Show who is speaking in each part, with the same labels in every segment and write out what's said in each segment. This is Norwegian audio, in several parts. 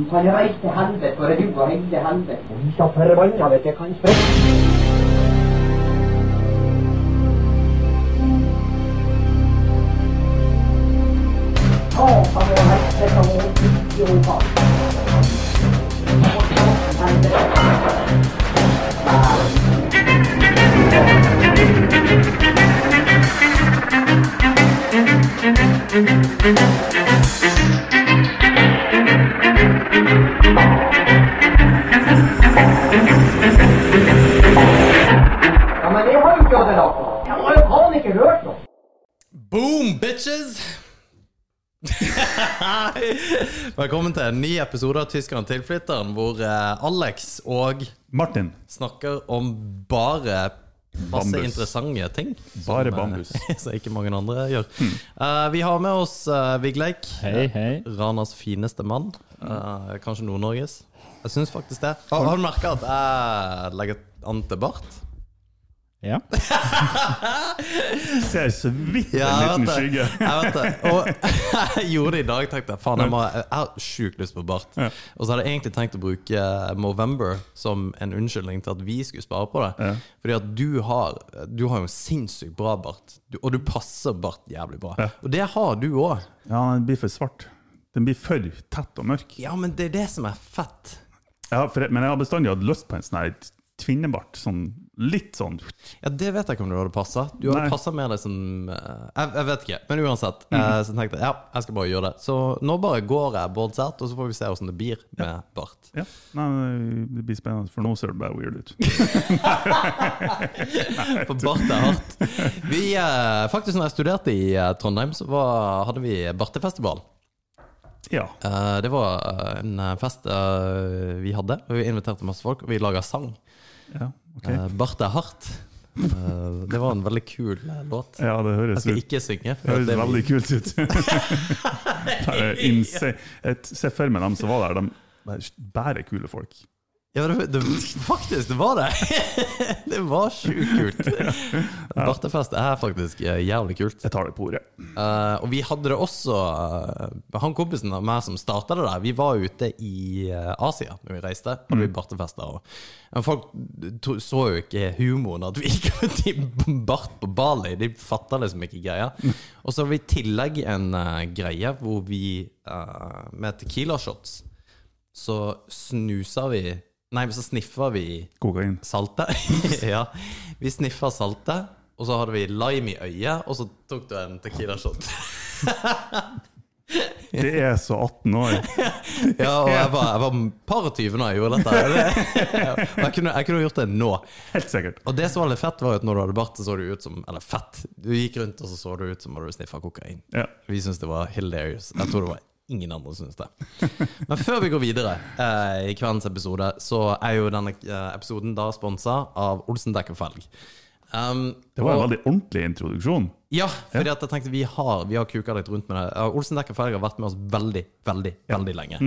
Speaker 1: Du kan reise til helvete, for du og hele helvete. Og vi så forbanna vet jeg kan sprette. Satan og helvete og idioter.
Speaker 2: Boom, bitches! Velkommen til en ny episode av Tyskeren tilflytteren, hvor eh, Alex og
Speaker 3: Martin.
Speaker 2: snakker om bare masse
Speaker 3: Bambus.
Speaker 2: interessante ting.
Speaker 3: Bare
Speaker 2: som, eh,
Speaker 3: bambus.
Speaker 2: Som ikke mange andre gjør. Eh, vi har med oss uh, Vigleik.
Speaker 4: Hei, hei.
Speaker 2: Ranas fineste mann. Eh, kanskje Nord-Norges. Jeg syns faktisk det. Har, har du merka at jeg legger an til bart?
Speaker 4: Ja.
Speaker 3: Ser så vidt en
Speaker 2: Ja,
Speaker 3: liten
Speaker 2: det.
Speaker 3: skygge.
Speaker 2: Jeg vet det. Og jeg gjorde det i dag. tenkte Jeg faen, jeg, må, jeg har sjukt lyst på bart.
Speaker 3: Ja.
Speaker 2: Og så hadde jeg egentlig tenkt å bruke Movember som en unnskyldning til at vi skulle spare på det.
Speaker 3: Ja.
Speaker 2: Fordi at du har Du har jo sinnssykt bra bart. Du, og du passer bart jævlig bra.
Speaker 3: Ja.
Speaker 2: Og det har du òg.
Speaker 3: Ja, den blir for svart. Den blir for tett og mørk.
Speaker 2: Ja, men det er det som er fett.
Speaker 3: Ja, for, men jeg har bestandig hatt lyst på en sånn her tvinnebart. Sånn litt sånn
Speaker 2: Ja, Det vet jeg ikke om du hadde passa. Du hadde passa mer det som eh, jeg, jeg vet ikke, men uansett.
Speaker 3: Mm.
Speaker 2: eh, Så tenkte jeg ja, jeg skal bare gjøre det. Så nå bare går jeg boards out, og så får vi se åssen det blir med bart.
Speaker 3: Ja, nei, det blir spennende, for nå ser det bare weird ut.
Speaker 2: For bart er hardt. Vi, eh, faktisk når jeg studerte i eh, Trondheim, så var, hadde vi bartefestival.
Speaker 3: Ja.
Speaker 2: Det var en fest vi hadde, vi inviterte masse folk, og vi laga sang.
Speaker 3: ja ok.
Speaker 2: Uh, Bart er hardt. Uh, Det var en veldig kul eh, låt.
Speaker 3: Ja, det
Speaker 2: Jeg skal
Speaker 3: ut.
Speaker 2: ikke synge.
Speaker 3: Det høres
Speaker 2: det
Speaker 3: veldig kult ut. Se. Jeg ser for meg dem som var der, de bare kule folk.
Speaker 2: Ja, det, det, faktisk, det var det! det var sjukt kult. Bartefest er faktisk eh, jævlig kult.
Speaker 3: Jeg tar det på ordet.
Speaker 2: Uh, og vi hadde det også uh, Han kompisen av meg som starta det der, vi var ute i uh, Asia når vi reiste. Hadde vi bartefester. Og, men folk to, så jo ikke humoren at vi gikk ut i bart på Bali. De fatta liksom ikke greia. Og så har vi i tillegg en greie hvor vi med Tequila-shots så snuser vi Nei, så sniffa vi
Speaker 3: Kokain.
Speaker 2: saltet. ja. Vi sniffa saltet, og så hadde vi lime i øyet, og så tok du en Tequila-shot.
Speaker 3: Det er så 18 år.
Speaker 2: Ja, og jeg var, jeg var par og 20 da jeg gjorde dette. Jeg kunne, jeg kunne gjort det nå.
Speaker 3: Helt sikkert.
Speaker 2: Og det som var litt fett, var at når du hadde bart, så så du ut som Eller fett. Du gikk rundt, og så så du ut som om du sniffa kokain.
Speaker 3: Ja.
Speaker 2: Vi syntes det var hilarious. Jeg tror det var ingen andre synes det. Men før vi går videre eh, i kveldens episode, så er jo denne eh, episoden da sponsa av Olsen dekk og felg. Um,
Speaker 3: Det var en
Speaker 2: og-
Speaker 3: veldig ordentlig introduksjon.
Speaker 2: Ja, fordi at jeg tenkte vi har, vi har kuka litt rundt med det. Uh, Olsen Dekk og Felg har vært med oss veldig, veldig, veldig lenge.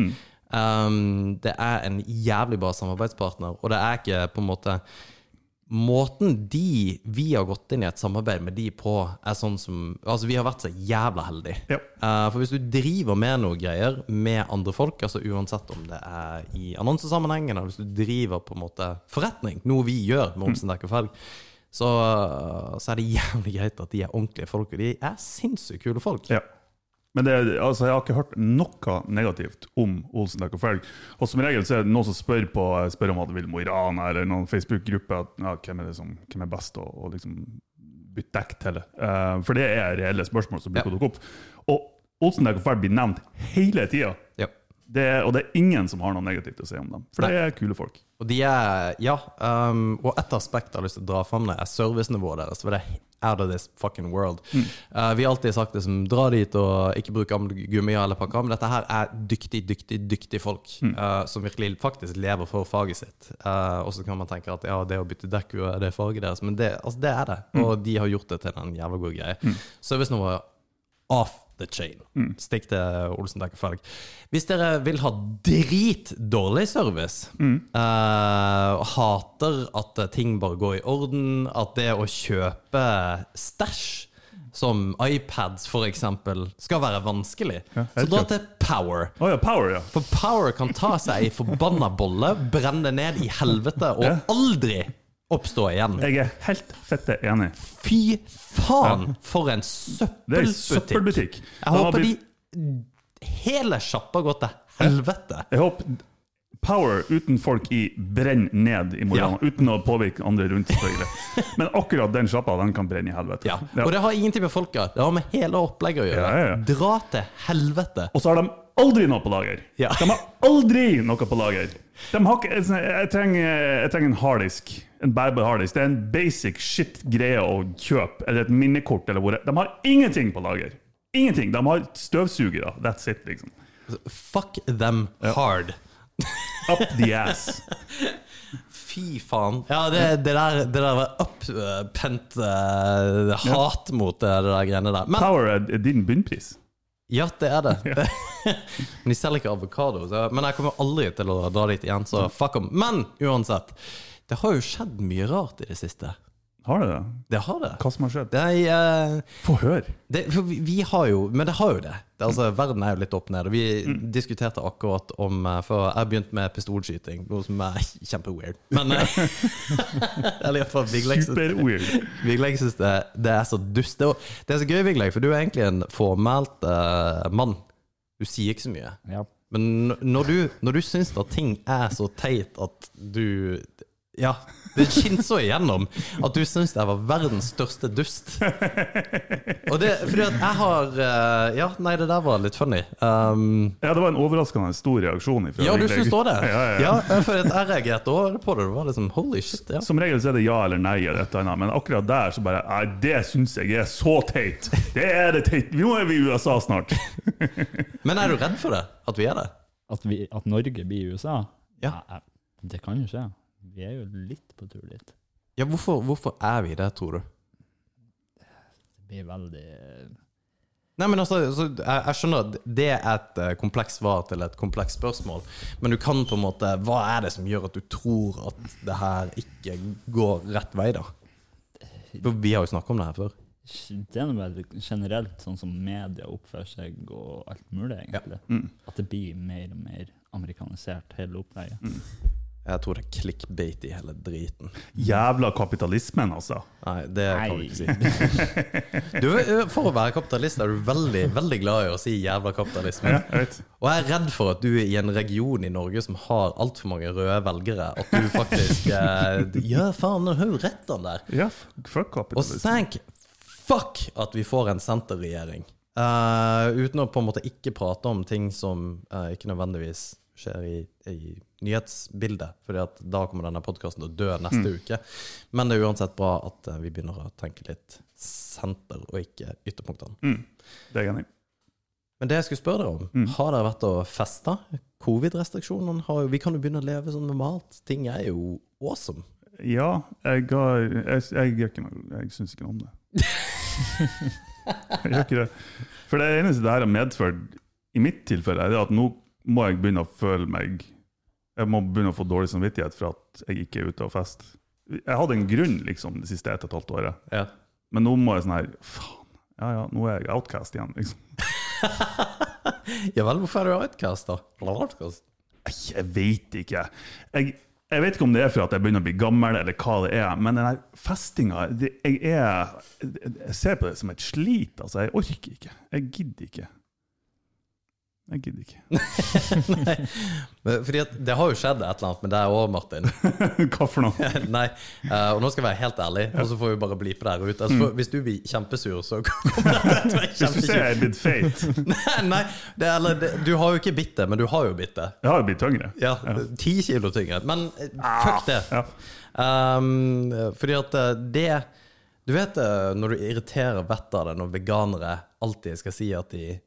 Speaker 2: Um, det er en jævlig bra samarbeidspartner, og det er ikke på en måte Måten de vi har gått inn i et samarbeid med de på, er sånn som Altså, vi har vært så jævla heldige.
Speaker 3: Ja.
Speaker 2: Uh, for hvis du driver med noe greier med andre folk, altså uansett om det er i annonsesammenheng, eller hvis du driver på en måte forretning, noe vi gjør med Omsen Dekker Felg, så, så er det jævlig greit at de er ordentlige folk, og de er sinnssykt kule folk.
Speaker 3: Ja. Men det, altså, jeg har ikke hørt noe negativt om Olsen dekk og felg. Og som regel så er det noen som spør, på, spør om at vil Mo i Rana, eller noen Facebook-gruppe at ja, hvem, er som, hvem er best å, liksom bytte dekk til. Uh, for det er reelle spørsmål som bruker å dukke opp. Og Olsen dekk og felg blir nevnt hele tida.
Speaker 2: Ja.
Speaker 3: Det, og det er ingen som har noe negativt å si om dem. For det er kule folk.
Speaker 2: Og de er Ja, um, og et aspekt jeg har lyst til å dra fram, er servicenivået deres. For det er out of this fucking world. Uh, vi har alltid sagt det som dra dit og ikke bruk gummi eller pakka, men dette her er dyktig, dyktig, dyktig folk uh, som virkelig faktisk lever for faget sitt. Uh, og så kan man tenke at ja, det å bytte dekk jo er det faget deres, men det, altså, det er det. Og de har gjort det til en jævla god greie. Servicenivået off the chain. Stikk til Olsen Takk og Felg. Hvis dere vil ha dritdårlig service, eh, hater at ting bare går i orden, at det å kjøpe stæsj som iPads eksempel, skal være vanskelig,
Speaker 3: Ja,
Speaker 2: så dra til Power.
Speaker 3: Oh, ja, Power, ja.
Speaker 2: For Power kan ta seg ei forbanna bolle, brenne ned i helvete og aldri oppstå igjen.
Speaker 3: Jeg er helt fette enig.
Speaker 2: Fy faen, for en
Speaker 3: Det er en
Speaker 2: søppelbutikk.
Speaker 3: søppelbutikk.
Speaker 2: Jeg håper de Hele sjappa går til helvete.
Speaker 3: Jeg håper Power uten folk i brenner ned i morgen, uten å påvirke andre rundt, selvfølgelig. Men akkurat den sjappa, den kan brenne i helvete.
Speaker 2: Ja. Og det har ingenting med folka Det har med hele opplegget å gjøre.
Speaker 3: Ja, ja, ja.
Speaker 2: Dra til helvete.
Speaker 3: Og så har de aldri noe på lager.
Speaker 2: Ja.
Speaker 3: De har aldri noe på lager. De har jeg, trenger, jeg trenger en harddisk. En bærbar harddisk. Det er en basic shit-greie å kjøpe. Eller et minnekort. Eller hvor. De har ingenting på lager. Ingenting. De har støvsugere. That's it, liksom.
Speaker 2: Fuck them hard.
Speaker 3: Up the ass.
Speaker 2: Fy faen. Ja, det, det der, det der var uppent uh, hat mot det, det der greiene der. Men
Speaker 3: Power er din bunnpris.
Speaker 2: ja, det er det. Men de selger ikke avokado. Men jeg kommer aldri til å dra dit igjen, så fuck them. Men uansett, det har jo skjedd mye rart i det siste.
Speaker 3: Har det det?
Speaker 2: Det har det.
Speaker 3: Hva som har skjedd?
Speaker 2: Eh,
Speaker 3: Få høre.
Speaker 2: vi, vi har jo Men det har jo det. det altså, verden er jo litt opp ned. Og vi diskuterte akkurat om eh, For jeg har begynt med pistolskyting, noe som er kjempeweird. Men eh, Eller iallfall Vigleg syns- det, det er så dust. Det det er så gøy, Vigleg, for du er egentlig en formelt uh, mann. Du sier ikke så mye.
Speaker 4: Ja.
Speaker 2: Men når du, når du syns at ting er så teit at du Ja, det skinner så igjennom at du syns jeg var verdens største dust. Og det fordi at jeg har eh, Ja, nei, det der var litt funny. Um,
Speaker 3: Ja, det var en overraskende stor reaksjon. ifra
Speaker 2: ja, du syns òg det?
Speaker 3: Ja, ja, ja.
Speaker 2: Ja, for jeg reagerte òg på det. Det var liksom holy shit. Ja.
Speaker 3: Som regel så er det ja eller nei, eller et eller annet, men akkurat der så bare Nei, det syns jeg er så teit! Det er det teit! Nå er vi i USA snart!
Speaker 2: Men er du redd for det? At vi er det?
Speaker 4: At, vi, at Norge blir USA?
Speaker 2: Ja.
Speaker 4: Nei, det kan jo skje. Vi er jo litt på tur dit.
Speaker 2: Ja, hvorfor, hvorfor er vi det, tror du?
Speaker 4: Det blir veldig
Speaker 2: Nei, men altså, altså jeg, jeg skjønner at det er et eh, komplekst svar til et komplekst spørsmål, men du kan på en måte Hva er det som gjør at du tror at det her ikke går rett vei, da? For vi har jo snakka om det her før.
Speaker 4: Det er vel generelt sånn som media oppfører seg og alt mulig, egentlig. At det blir mer og mer amerikanisert, hele opplegget.
Speaker 2: Jeg tror det er clickbait i hele driten.
Speaker 3: Jævla kapitalismen, altså.
Speaker 2: Nei, det kan vi ikke si. Du, eh, for å være kapitalist er du veldig veldig glad i å si 'jævla kapitalismen'.
Speaker 3: Ja, jeg.
Speaker 2: Og jeg er redd for at du i en region i Norge som har altfor mange røde velgere, at du faktisk eh, Ja, faen, nå har jo rett han der.
Speaker 3: Ja, fuck fuck
Speaker 2: Og
Speaker 3: kapitalismen.
Speaker 2: thank fuck at vi får en senterregjering. Uh, uten å på en måte ikke prate om ting som uh, ikke nødvendigvis skjer i, i nyhetsbildet. At da kommer denne podkasten til å dø neste uke. Men det er uansett bra at eh, vi begynner å tenke litt senter, og ikke ytterpunktene.
Speaker 3: Mm, det er enig.
Speaker 2: Men det jeg skulle spørre dere om, har dere vært og festa? Covid-restriksjonene har jo Vi kan jo begynne å leve sånn normalt. Ting er jo awesome.
Speaker 3: Ja, jeg, har, jeg, jeg, jeg, Jeg syns ikke noe om det. jeg gjør ikke det. For det eneste det her har medført, i mitt tilfelle, er det at nå må jeg begynne å føle meg Jeg må begynne å få dårlig samvittighet for at jeg ikke er ute og fest. Jeg hadde en grunn liksom det siste ett og et halvt året,
Speaker 2: Ja.
Speaker 3: men nå må jeg sånn her Faen, ja ja, nå er jeg outcast igjen, liksom.
Speaker 2: ja vel, hvorfor er du outcast, da? Outcast?
Speaker 3: Jeg vet ikke. Jeg, jeg vet ikke om det er for at jeg begynner å bli gammel, eller hva det er, men den her festinga jeg, jeg ser på det som et slit. Altså, jeg orker ikke. Jeg gidder ikke. Jeg gidder ikke.
Speaker 2: Nei, fordi det har jo skjedd et eller annet med deg òg, Martin.
Speaker 3: Hva for noe?
Speaker 2: Nei, uh, og nå skal jeg være helt ærlig, og så får vi bare blipe der ute. Altså, for, hvis du blir kjempesur, så kommer det til å være
Speaker 3: Hvis du ser jeg er blitt feit
Speaker 2: Nei, nei det, er- eller, det, du har jo ikke bitt det, men du har jo bitt det.
Speaker 3: Jeg har jo blitt tyngre.
Speaker 2: Ja, ti kilo tyngre. Men eh, fuck det.
Speaker 3: Ja.
Speaker 2: Um, fordi at eh, det Du vet når du irriterer vettet av det når veganere alltid skal si at de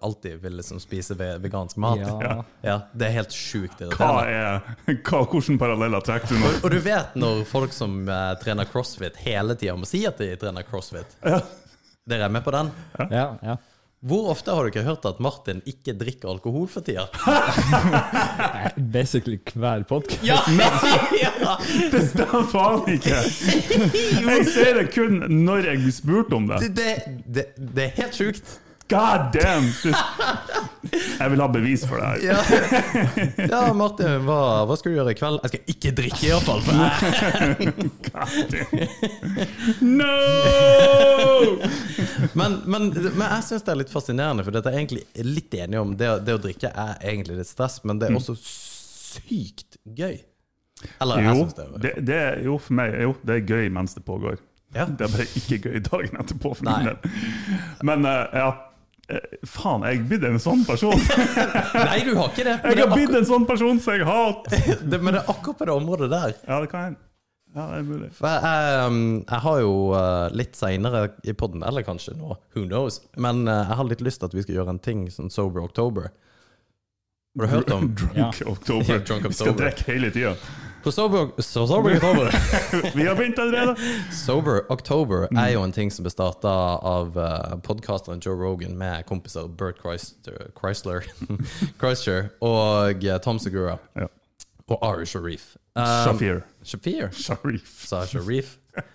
Speaker 2: alltid vil liksom spise vegansk mat.
Speaker 4: Ja.
Speaker 2: Ja, det er helt sjukt
Speaker 3: Hva
Speaker 2: irriterende.
Speaker 3: er hva, Hvilke paralleller trekker du nå?
Speaker 2: Og du vet når folk som uh, trener crossfit hele tida må si at de trener crossfit.
Speaker 3: Ja.
Speaker 2: Dere er med på den?
Speaker 4: Ja, ja.
Speaker 2: Hvor ofte har du ikke hørt at Martin ikke drikker alkohol for tida?
Speaker 4: Basically hver podkast.
Speaker 2: Ja! ja.
Speaker 3: Det stemmer faen ikke! Jeg sier det kun når jeg blir spurt om det.
Speaker 2: Det, det, det, det er helt sjukt.
Speaker 3: God damn! Jeg vil ha bevis for det her.
Speaker 2: Ja, ja Martin, hva, hva skal du gjøre i kveld? Jeg skal ikke drikke, iallfall.
Speaker 3: No!
Speaker 2: Men, men, men jeg syns det er litt fascinerende, for dette er egentlig litt enig om det, det å drikke er egentlig litt stress, men det er også sykt gøy. Eller
Speaker 3: Jo,
Speaker 2: det.
Speaker 3: det, det, jo, for meg, jo, det er gøy mens det pågår.
Speaker 2: Ja.
Speaker 3: Det er bare ikke gøy dagen etterpå. for min del. Men uh, ja, faen, jeg er blitt en sånn person.
Speaker 2: Nei, du har ikke det.
Speaker 3: Jeg har blitt en sånn person som jeg hater!
Speaker 2: men det er akkurat på det området der.
Speaker 3: Ja, det kan hende. Ja, det er mulig.
Speaker 2: For jeg, jeg, um, jeg har jo uh, litt seinere i poden, eller kanskje nå, who knows, men uh, jeg har litt lyst til at vi skal gjøre en ting sånn Sober October. Har du hørt om
Speaker 3: Drunk
Speaker 4: Ja.
Speaker 3: Oktober.
Speaker 2: Ja, drunk
Speaker 3: Vi skal
Speaker 2: October.
Speaker 3: drikke hele tida.
Speaker 2: På Sober, so sober October
Speaker 3: Vi har begynt allerede!
Speaker 2: Sober October
Speaker 3: Mm.
Speaker 2: er jo en ting som ble starta av uh, podkasteren Joe Rogan med kompiser Bert Chrysler, Chrysler Chrysler og uh, Tom Segura
Speaker 3: Ja.
Speaker 2: og Ari Sharif. Um,
Speaker 3: Shafir.
Speaker 2: Shafir,
Speaker 3: Sharif.
Speaker 2: sa Sharif.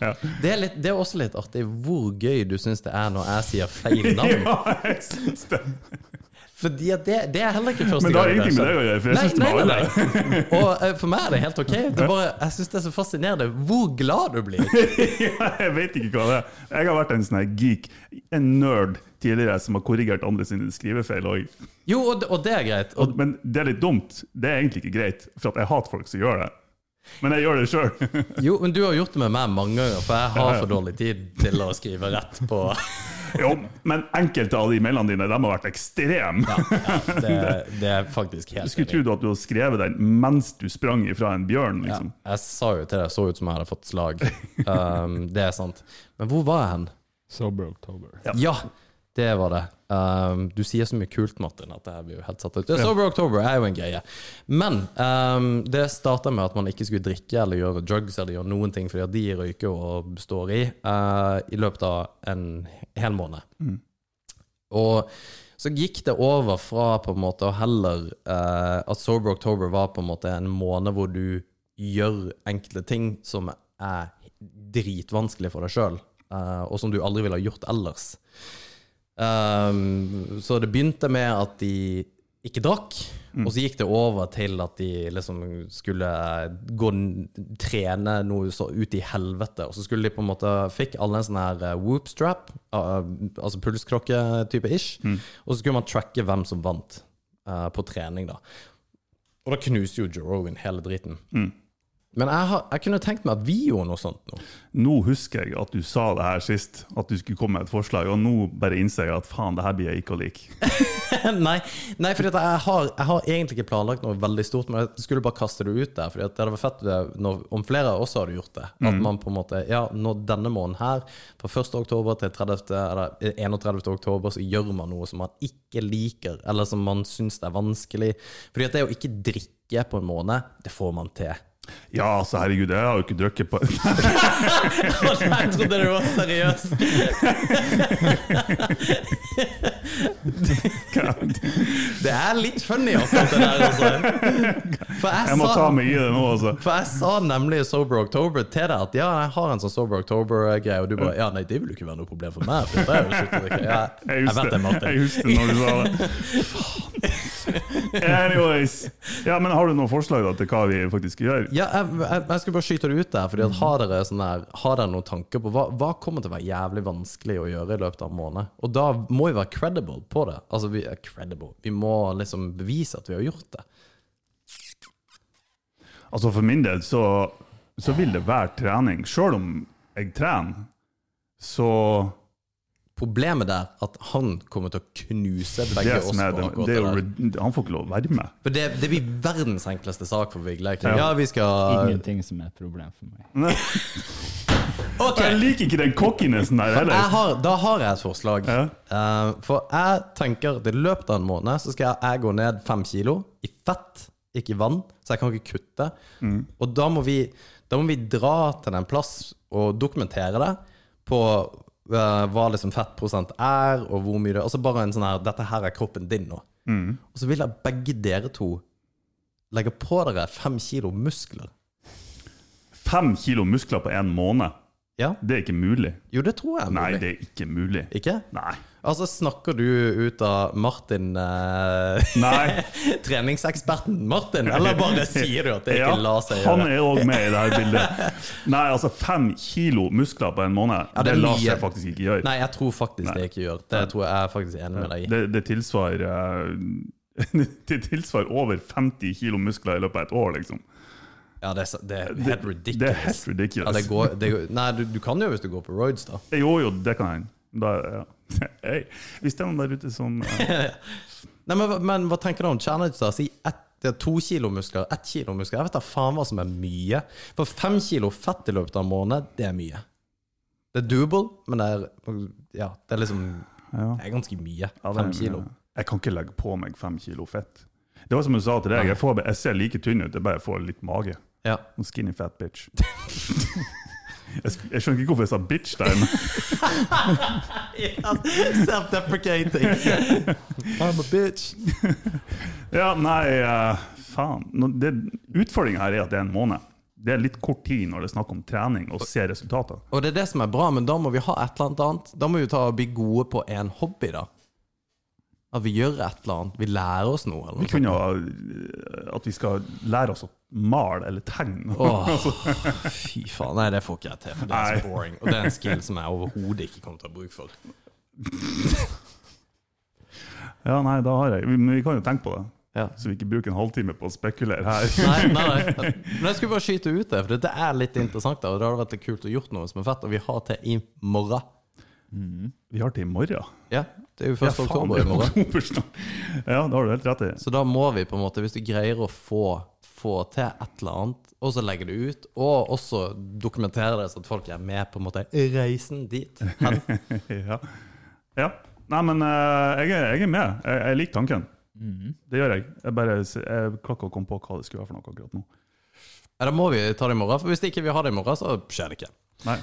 Speaker 3: Ja.
Speaker 2: Det er, litt, det er også litt artig hvor gøy du syns det er når jeg sier feil navn.
Speaker 3: Ja, jeg syns det.
Speaker 2: Fordi det, det er heller ikke første gang.
Speaker 3: Men det har ingenting med
Speaker 2: det
Speaker 3: deg å gjøre, for jeg
Speaker 2: Nei, nei, nei, nei. Og eh, for meg er det helt ok. Det bare, jeg syns det er så fascinerende hvor glad du blir.
Speaker 3: Jeg vet ikke hva det er. Jeg har vært en sånn geek, en nerd tidligere, som har korrigert andre sine skrivefeil òg.
Speaker 2: Jo, og, det- og det er greit. Og,
Speaker 3: Men det er litt dumt. Det er egentlig ikke greit, for jeg hater folk som gjør det. Men jeg gjør det sjøl.
Speaker 2: jo, men du har gjort det med meg mange ganger, for jeg har for dårlig tid til å skrive rett på
Speaker 3: jo, men enkelte av de mailene dine de har vært ekstreme.
Speaker 2: ja, det, det er faktisk helt Du
Speaker 3: skulle
Speaker 2: tro
Speaker 3: trodd at du hadde skrevet den mens du sprang ifra en bjørn.
Speaker 2: Ja,
Speaker 3: liksom.
Speaker 2: jeg sa jo til deg, så ut som jeg hadde fått slag. Um, det er sant. Men hvor var jeg hen?
Speaker 4: Sober October.
Speaker 3: Ja.
Speaker 2: Det var det. Um, du sier så mye kult, Martin, at det her blir jo helt satt ut. Sober October er jo en greie. Men um, det starta med at man ikke skulle drikke eller gjøre drugs eller gjøre noen ting, fordi at de røyker og står i, uh, i løpet av en hel måned. Og så gikk det over fra på en måte å heller uh, at Sober October var på en måte en måned hvor du gjør enkle ting som er dritvanskelig for deg sjøl, og som du aldri ville ha gjort ellers. Um, så det begynte med at de ikke drakk, og så gikk det over til at de liksom skulle gå trene noe så ut i helvete. Og så skulle de på en måte Fikk alle en sånn her eh, whoop strap, uh, altså pulsklokke-type ish. Og så skulle man tracke hvem som vant uh, på trening, da. Og da knuste jo Joe Rogan hele driten. Men jeg, har, jeg kunne tenkt meg at vi gjorde noe sånt nå.
Speaker 3: Nå husker jeg at du sa det her sist, at du skulle komme med et forslag, og nå bare innser jeg at faen, det her blir jeg ikke å like.
Speaker 2: nei, nei for jeg, har, jeg har egentlig ikke planlagt noe veldig stort, men jeg skulle bare kaste det ut der. For det hadde vært fett når, om flere også hadde gjort det. At man på en måte Ja, nå denne måneden her, fra 1. oktober til 30, eller 31. oktober, så gjør man noe som man ikke liker, eller som man syns er vanskelig. Fordi at det å ikke drikke på en måned, det får man til.
Speaker 3: Ja, altså, herregud, jeg har jo ikke drukket på
Speaker 2: jeg trodde det var seriøst! Det er litt funny, akkurat det der, altså. Jeg,
Speaker 3: Jeg må ta meg i det nå, altså.
Speaker 2: for jeg sa nemlig Sober October til deg at ja, jeg har en sånn Sober October-greie, og du bare ja, nei, det vil jo ikke være noe problem for meg. For. Ja,
Speaker 3: Jeg
Speaker 2: jeg vet det, Martin.
Speaker 3: jeg husker når du sa det. Anyways. Ja, men Har du noen forslag da, til hva vi faktisk gjør?
Speaker 2: Ja, jeg, jeg, jeg skal bare skyte det ut der. Fordi at har, dere sånn har dere noen tanker på hva, hva kommer til å være jævlig vanskelig å gjøre i løpet av en måned? Og da må vi være credible på det. Altså, vi er credible. Vi må liksom bevise at vi har gjort det.
Speaker 3: Altså For min del så, så vil det være trening. Sjøl om jeg trener, så
Speaker 2: Problemet der at han kommer til å knuse begge oss på
Speaker 3: det, det
Speaker 2: det
Speaker 3: er jo,
Speaker 2: der.
Speaker 3: Han får ikke lov å være med.
Speaker 2: For det, det blir verdens enkleste sak for Vigleik.
Speaker 3: Ja.
Speaker 2: Ja, vi skal
Speaker 4: Ingenting som er et problem for meg.
Speaker 2: Okay.
Speaker 3: Jeg liker ikke den cockinessen der
Speaker 2: jeg
Speaker 3: heller.
Speaker 2: har, Da har jeg et forslag.
Speaker 3: Ja.
Speaker 2: Uh, for jeg tenker at i løpet av en måned så skal jeg, jeg gå ned fem kilo i fett, ikke i vann. Så jeg kan ikke kutte.
Speaker 3: Mm.
Speaker 2: Og da må, vi, da må vi dra til en plass og dokumentere det på hva liksom fettprosent er, og hvor mye det Altså bare en sånn her Dette her er kroppen din nå. Og så vil jeg begge dere to legge på dere fem kilo muskler.
Speaker 3: Fem kilo muskler på én måned,
Speaker 2: Ja?
Speaker 3: det er ikke mulig.
Speaker 2: Jo, det tror jeg er mulig.
Speaker 3: Nei, det er ikke mulig.
Speaker 2: Ikke?
Speaker 3: Nei.
Speaker 2: Altså, snakker du ut av Martin eh,
Speaker 3: Nei.
Speaker 2: Treningseksperten Martin, eller bare sier du at det ikke lar seg gjøre?
Speaker 3: han er òg med i det her bildet. Nei, altså fem kilo muskler på en måned,
Speaker 2: Ja, det
Speaker 3: det, lar seg faktisk ikke gjøre.
Speaker 2: Nei, jeg tror faktisk
Speaker 3: Nei.
Speaker 2: det ikke gjør. Det tror jeg jeg er faktisk enig med deg i.
Speaker 3: Det, det tilsvarer eh, Det tilsvarer over 50 kilo muskler i løpet av et år, liksom.
Speaker 2: Ja, det er, det er helt ridiculous.
Speaker 3: det er helt ridiculous.
Speaker 2: Ja, det går, det går, nei, du, du kan jo hvis du går på roids, da.
Speaker 3: Jo, jo, det kan jeg. Hei, hvis det er noen der ute som uh...
Speaker 2: Nei, men, men hva tenker du om challenge, da? Si ett, det er to kilo muskler, ett kilo muskler. Jeg vet da faen hva som er mye. For fem kilo fett i løpet av en måned, det er mye. Det er doable, men det er, ja, det er liksom. Det er ganske mye.
Speaker 3: Ja,
Speaker 2: Fem kilo.
Speaker 3: Jeg kan ikke legge på meg fem kilo fett. Det var som du sa til deg, jeg, får, jeg ser like tynn ut, jeg bare får litt mage.
Speaker 2: Ja.
Speaker 3: En skinny fat bitch. Jeg, sk- jeg skjønner ikke hvorfor jeg sa bitch der.
Speaker 2: Self-deprecating. I'm a bitch.
Speaker 3: Ja, nei, uh, faen. Utfordringen her er at det er en måned. Det er litt kort tid når det er snakk om trening og se resultater.
Speaker 2: Og det er det som er bra, men da må vi ha et eller annet. Da må vi ta og bli gode på en hobby, da. At vi gjør et eller annet. Vi lærer oss noe. Eller
Speaker 3: Vi kunne ha eh, At vi skal lære oss å male eller tegne.
Speaker 2: Åh, fy faen. Nei, det får ikke jeg til, for det er
Speaker 3: Nei.
Speaker 2: så boring. Og det er en skill som jeg overhodet ikke kommer til å ha bruk for.
Speaker 3: Ja, nei, da har jeg Men vi kan jo tenke på det.
Speaker 2: Ja.
Speaker 3: Så vi ikke bruker en halvtime på å spekulere her.
Speaker 2: Nei, nei, nei. Men jeg skulle bare skyte ut det, for det er litt interessant. Da, og det hadde vært litt kult å gjort noe som er fett, og vi har til i morgen.
Speaker 3: Vi har til i morgen.
Speaker 2: Ja, det er jo 1.
Speaker 3: Ja,
Speaker 2: oktober i morgen.
Speaker 3: Ja, det har du helt rett i.
Speaker 2: Så da må vi på en måte, hvis du greier å få, få til et eller annet, og så legge det ut, og også dokumentere det så at folk er med på en måte reisen dit.
Speaker 3: Ja. ja. Nei, men eh, jeg, er, jeg er med. Jeg, jeg liker tanken. Det gjør jeg. Jeg bare jeg klarer ikke å komme på hva det skulle være for noe akkurat nå.
Speaker 2: Ja, da må vi ta det i morgen, for hvis ikke vi har det i morgen, så skjer det ikke.
Speaker 3: Nei.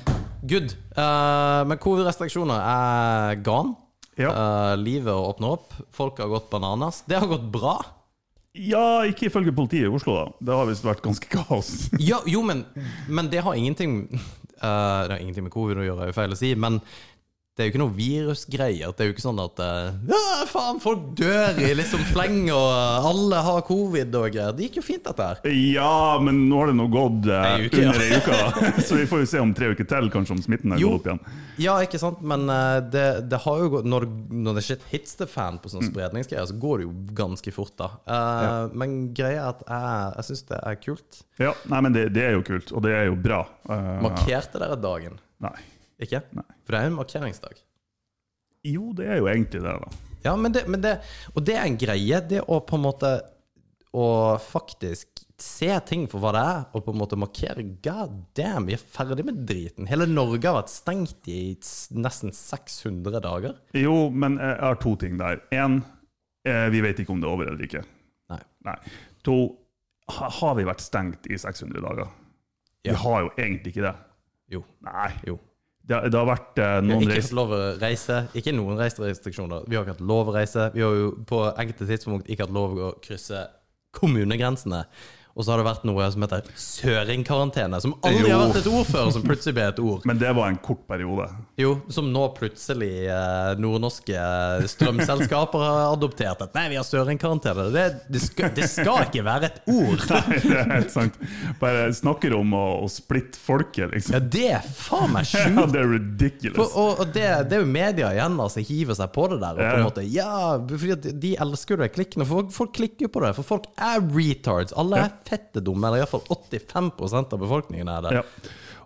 Speaker 2: Good. Uh, men covid-restriksjoner er gone.
Speaker 3: Ja.
Speaker 2: Uh, livet åpner opp. Folk har gått bananas. Det har gått bra.
Speaker 3: Ja, ikke ifølge politiet i Oslo, da. Det har visst vært ganske kaos.
Speaker 2: Ja, jo, men, men det har ingenting uh, Det har ingenting med covid å gjøre, er jo feil å si, men det er jo ikke noe virusgreier. Det er jo ikke sånn at eh, ja, faen, folk dør i liksom fleng, og alle har covid og greier. Det gikk jo fint, dette her.
Speaker 3: Ja, men nå har det nå gått eh,
Speaker 2: Ei uke, ja.
Speaker 3: under ei uke. Så vi får jo se om tre uker til, kanskje, om smitten har gått opp igjen.
Speaker 2: Ja, ikke sant, men eh, det, det har jo gått Når, når det shit hits the fan på sånne spredningsgreier, så går det jo ganske fort, da. Eh, Men greia er at jeg, jeg syns det er kult.
Speaker 3: Ja, nei, men det, det er jo kult, og det er jo bra. Eh,
Speaker 2: Markerte dere dagen?
Speaker 3: Nei.
Speaker 2: Ikke?
Speaker 3: Nei.
Speaker 2: For det er jo en markeringsdag.
Speaker 3: Jo, det er jo egentlig det, da.
Speaker 2: Ja, men det, men det Og det er en greie, det å på en måte Å faktisk se ting for hva det er, og på en måte markere God damn, vi er ferdig med driten. Hele Norge har vært stengt i nesten 600 dager.
Speaker 3: Jo, men jeg har to ting der. Én, eh, vi vet ikke om det er over eller ikke.
Speaker 2: Nei.
Speaker 3: Nei. To, har vi vært stengt i 600 dager?
Speaker 2: Ja.
Speaker 3: Vi har jo egentlig ikke det.
Speaker 2: Jo.
Speaker 3: Nei.
Speaker 2: Jo.
Speaker 3: Det, det har vært eh, noen reiser ikke
Speaker 2: fått lov å reise. Ikke noen reiserestriksjoner. Vi har ikke hatt lov å reise. Vi har jo på enkelte tidspunkt ikke hatt lov å krysse kommunegrensene. Og så har det vært noe som heter søringkarantene, som aldri
Speaker 3: Jo.
Speaker 2: har vært et ord før, som plutselig ble et ord.
Speaker 3: Men det var en kort periode.
Speaker 2: Jo, som nå plutselig eh, nordnorske strømselskaper har adoptert At Nei, vi har søringkarantene. Det, det, skal, det skal ikke være et ord!
Speaker 3: Nei, det er helt sant. Bare snakker om å, å splitte folket, liksom.
Speaker 2: Ja, det er faen meg
Speaker 3: Ja, det er ridiculous.
Speaker 2: For, og og det, det er jo media igjen altså, hiver seg på det der. Og på
Speaker 3: Ja,
Speaker 2: en måte, ja, fordi De elsker det klikkene. Folk, folk klikker på det. For folk er retards. Alle er fette dumme. Eller iallfall 85% av befolkningen er det.
Speaker 3: Ja.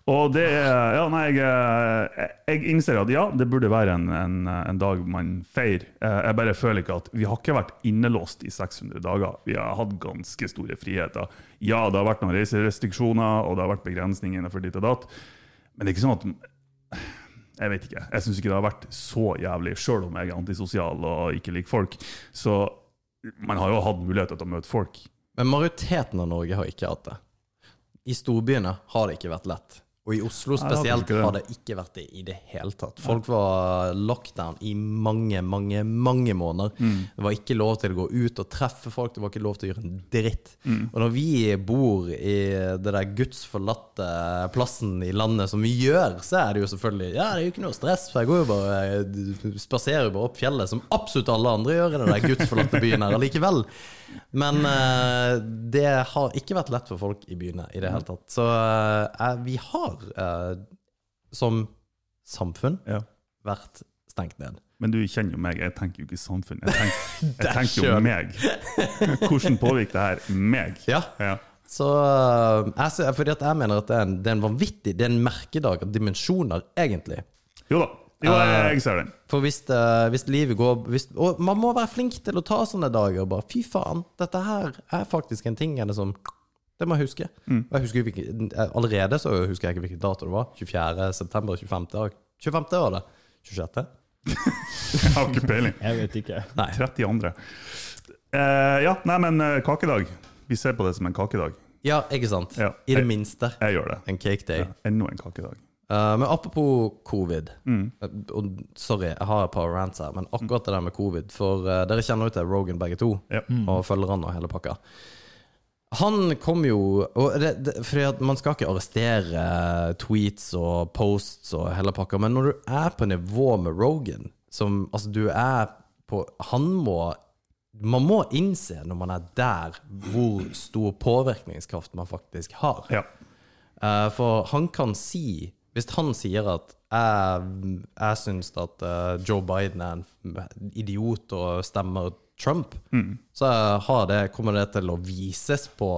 Speaker 3: Og det Ja, nei, jeg, eh, jeg innser at ja, det burde være en, en, en dag man feirer. Eh, Jeg bare føler ikke at Vi har ikke vært innelåst i 600 dager. Vi har hatt ganske store friheter. Ja, det har vært noen reiserestriksjoner, og det har vært begrensninger innenfor ditt og datt. Men det er ikke sånn at Jeg vet ikke. Jeg syns ikke det har vært så jævlig, sjøl om jeg er antisosial og ikke liker folk. Så man har jo hatt muligheter til å møte folk.
Speaker 2: Men majoriteten av Norge har ikke hatt det. I storbyene har det ikke vært lett Og i Oslo spesielt
Speaker 3: Nei, det.
Speaker 2: har det ikke vært det i det hele tatt. Folk var lockdown i mange, mange mange måneder.
Speaker 3: Mm.
Speaker 2: Det var ikke lov til å gå ut og treffe folk, det var ikke lov til å gjøre en dritt.
Speaker 3: Mm.
Speaker 2: Og når vi bor i det der gudsforlatte plassen i landet som vi gjør, så er det jo selvfølgelig Ja, det er jo ikke noe stress, for jeg går jo bare spaserer jo bare opp fjellet, som absolutt alle andre gjør i den der gudsforlatte byen her allikevel. Men eh, det har ikke vært lett for folk i byene i det hele tatt. Så eh, vi har eh, som samfunn
Speaker 3: Ja.
Speaker 2: vært stengt ned.
Speaker 3: Men du kjenner jo meg, jeg tenker jo ikke samfunn. Jeg tenker, jeg tenker jo meg. Hvordan påvirker det her meg?
Speaker 2: Ja.
Speaker 3: Ja.
Speaker 2: Så eh, jeg, ser- fordi at jeg mener at det er en, det er en vanvittig Det er en merkedag av dimensjoner, egentlig.
Speaker 3: Jo da, jo, jeg, jeg ser den.
Speaker 2: For hvis, eh, hvis livet går hvis, Og man må være flink til å ta sånne dager. Bare fy faen, dette her er faktisk en ting er det som Det må jeg huske. Mm. jeg husker hvilken- eh, Allerede så husker jeg ikke hvilken dato det var. 24. september, 25. dag. 25. var det. 26.
Speaker 3: Jeg har ikke peiling.
Speaker 4: Jeg vet ikke.
Speaker 2: Nei.
Speaker 3: 32. Uh, ja, nei, men uh, kakedag. Vi ser på det som en kakedag.
Speaker 2: Ja, ikke sant?
Speaker 3: Ja.
Speaker 2: I det minste.
Speaker 3: Jeg gjør det.
Speaker 2: En cake day.
Speaker 3: Ja, Enda en kakedag.
Speaker 2: Uh, men apropos covid Mm. Uh, Sorry, jeg har et par rants her, men akkurat det der med covid For eh, dere kjenner jo til Rogan begge to,
Speaker 3: Ja.
Speaker 2: og følger han og hele pakka. Han kom jo og det, det, For Man skal ikke arrestere tweets og posts og hele pakka, men når du er på nivå med Rogan som, Altså, du er på Han må Man må innse når man er der, hvor stor påvirkningskraft man faktisk har.
Speaker 3: Ja.
Speaker 2: Uh, for han kan si Hvis han sier at jeg, jeg syns at eh, Joe Biden er en idiot og stemmer Trump, så har det, kommer det til å vises på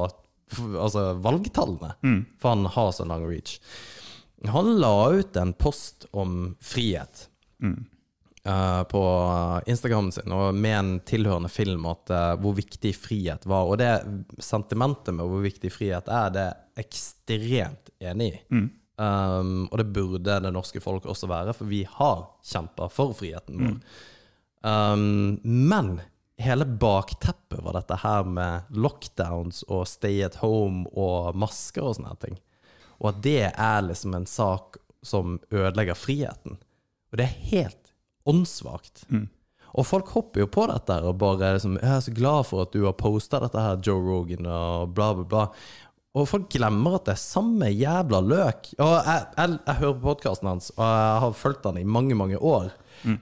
Speaker 2: altså, valgtallene. For han har så lang reach. Han la ut en post om frihet eh, på Instagramen sin, og med en tilhørende film, at uh, hvor viktig frihet var. Og det sentimentet med hvor viktig frihet er, det er ekstremt enig i. Um, og det burde det norske folk også være, for vi har kjempa for friheten vår. Um, men hele bakteppet var dette her med lockdowns og stay at home og masker og sånne ting. Og at det er liksom en sak som ødelegger friheten. Og det er helt åndssvakt. Og folk hopper jo på dette og bare liksom, 'Jeg er så glad for at du har posta dette her, Joe Rogan', og bla, bla, bla. Og folk glemmer at det er samme jævla løk. Og jeg, jeg, jeg hører på podkasten hans, og jeg har fulgt han i mange, mange år.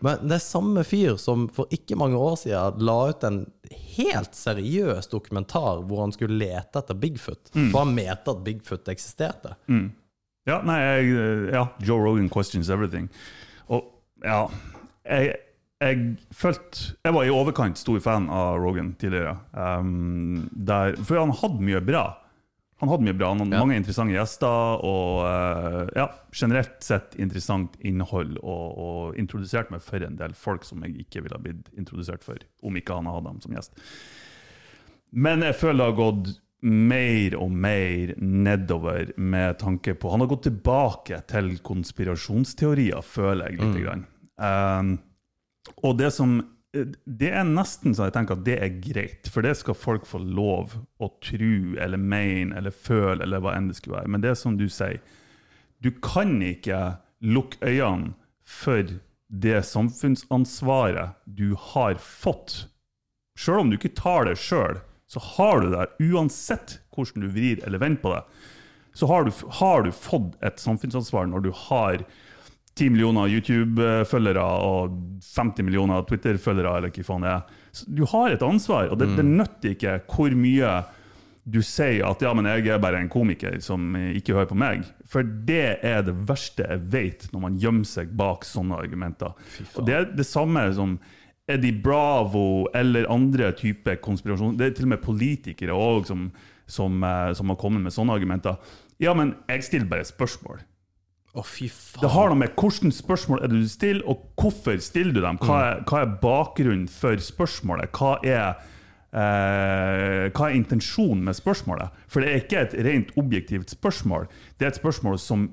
Speaker 2: Men det er samme fyr som for ikke mange år siden la ut en helt seriøs dokumentar hvor han skulle lete etter Bigfoot. For han mente at Bigfoot eksisterte.
Speaker 3: Ja, nei, jeg, ja, Joe Rogan questions everything. Og ja, jeg, jeg følte Jeg var i overkant stor fan av Rogan tidligere. Um, der, for han hadde mye bra. Han hadde mye bra, han
Speaker 2: Ja.
Speaker 3: mange interessante gjester og eh, ja, generelt sett interessant innhold. Og, og introdusert meg for en del folk som jeg ikke ville ha blitt introdusert for om ikke han hadde dem som gjest. Men jeg føler det har gått mer og mer nedover med tanke på Han har gått tilbake til konspirasjonsteorier, føler jeg litt. Grann. Um, og det som Det er nesten så jeg tenker at det er greit, for det skal folk få lov å tro eller mene eller føle eller hva enn det skulle være. Men det er som du sier, du kan ikke lukke øynene for det samfunnsansvaret du har fått. Sjøl om du ikke tar det sjøl, så har du det. Uansett hvordan du vrir eller vender på det, så har du, har du fått et samfunnsansvar når du har 10 millioner YouTube-følgere og 50 millioner Twitter-følgere, eller hva faen det er. Så du har et ansvar, og det, det nytter ikke hvor mye du sier at ja, men jeg er bare en komiker som ikke hører på meg. For det er det verste jeg vet, når man gjemmer seg bak sånne argumenter. Og Det er det samme som Eddie Bravo eller andre typer konspirasjon... Det er til og med politikere også som, som, eh, som har kommet med sånne argumenter. Ja, men jeg stiller bare spørsmål.
Speaker 2: Å, fy faen.
Speaker 3: Det har noe med hvilke spørsmål er det du stiller, og hvorfor stiller du dem. Hva er, hva er bakgrunnen for spørsmålet? Hva er, eh, hva er intensjonen med spørsmålet? For det er ikke et rent objektivt spørsmål. Det er et spørsmål som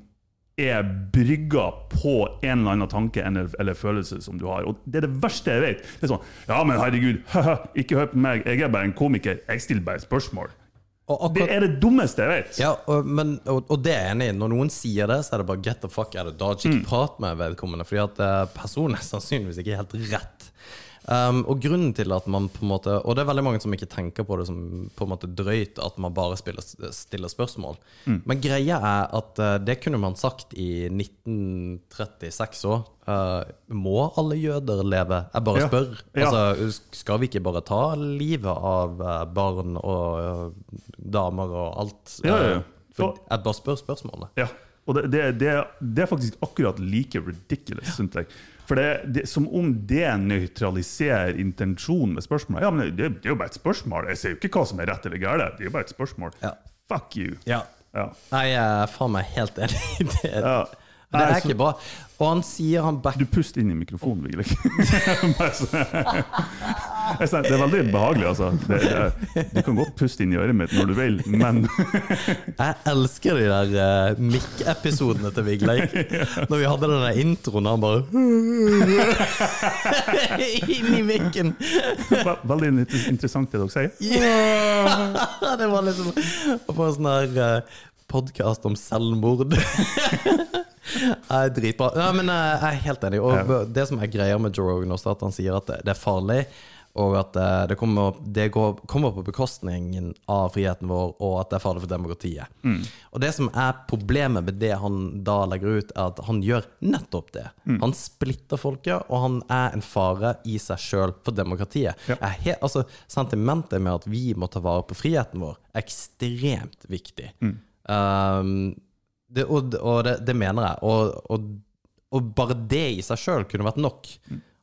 Speaker 3: er brygga på en eller annen tanke eller, eller følelse som du har. Og Det er det verste jeg vet. Det er sånn Ja, men herregud, ikke hør på meg, jeg er bare en komiker. Jeg stiller bare spørsmål. Det er det dummeste jeg vet.
Speaker 2: Ja, og, men, og, og det er jeg enig i. Når noen sier det, så er det bare get the fuck out of dodge. Ikke prat med vedkommende, fordi at eh, personen er sannsynligvis ikke helt rett. Um, og grunnen til at man på en måte Og det er veldig mange som ikke tenker på det som på en måte drøyt at man bare spiller, stiller spørsmål. Men greia er at uh, det kunne man sagt i 1936 òg. må alle jøder leve? Jeg bare
Speaker 3: Ja.
Speaker 2: spør. Altså, skal vi ikke bare ta livet av uh, barn og eh, damer og alt?
Speaker 3: Ja, ja, ja.
Speaker 2: For jeg bare spør spørsmålet.
Speaker 3: Ja, og det, det, det, det er faktisk akkurat like ridiculous, synes jeg. For det, Som om det nøytraliserer intensjonen med spørsmålet. Ja, men det, det er jo bare et spørsmål. Jeg ser jo ikke hva som er rett eller galt. Det er jo bare et spørsmål.
Speaker 2: Ja.
Speaker 3: Fuck you.
Speaker 2: Ja.
Speaker 3: Ja.
Speaker 2: Nei, jeg er faen meg helt enig det.
Speaker 3: Ja.
Speaker 2: Det er ikke bra. Og han sier han back...
Speaker 3: Du puster inn i mikrofonen, sa, det er veldig behagelig, altså. Det, det, du kan godt puste inn i øret mitt når du vil, men
Speaker 2: Jeg elsker de der uh, Mick-episodene til Vigleik. Når vi hadde den der introen, han bare Inn i mikken!
Speaker 3: ve- veldig interessant det dere sier.
Speaker 2: Ja, det var liksom å få en sånn der uh, podkast om selvmord. Er dritbra. Nei, men eh, jeg er helt enig. Og det som er greia med Joe Rogan også, at han sier at det, er farlig, og at eh, det, kommer, det går, kommer på bekostningen av friheten vår, og at det er farlig for demokratiet. Og det som er problemet med det han da legger ut, er at han gjør nettopp det. Han splitter folket, og han er en fare i seg sjøl for demokratiet.
Speaker 3: Ja.
Speaker 2: Er he, altså, sentimentet med at vi må ta vare på friheten vår, er ekstremt viktig. Um, det, og og det, det mener jeg. Og, og, og bare det i seg sjøl kunne vært nok.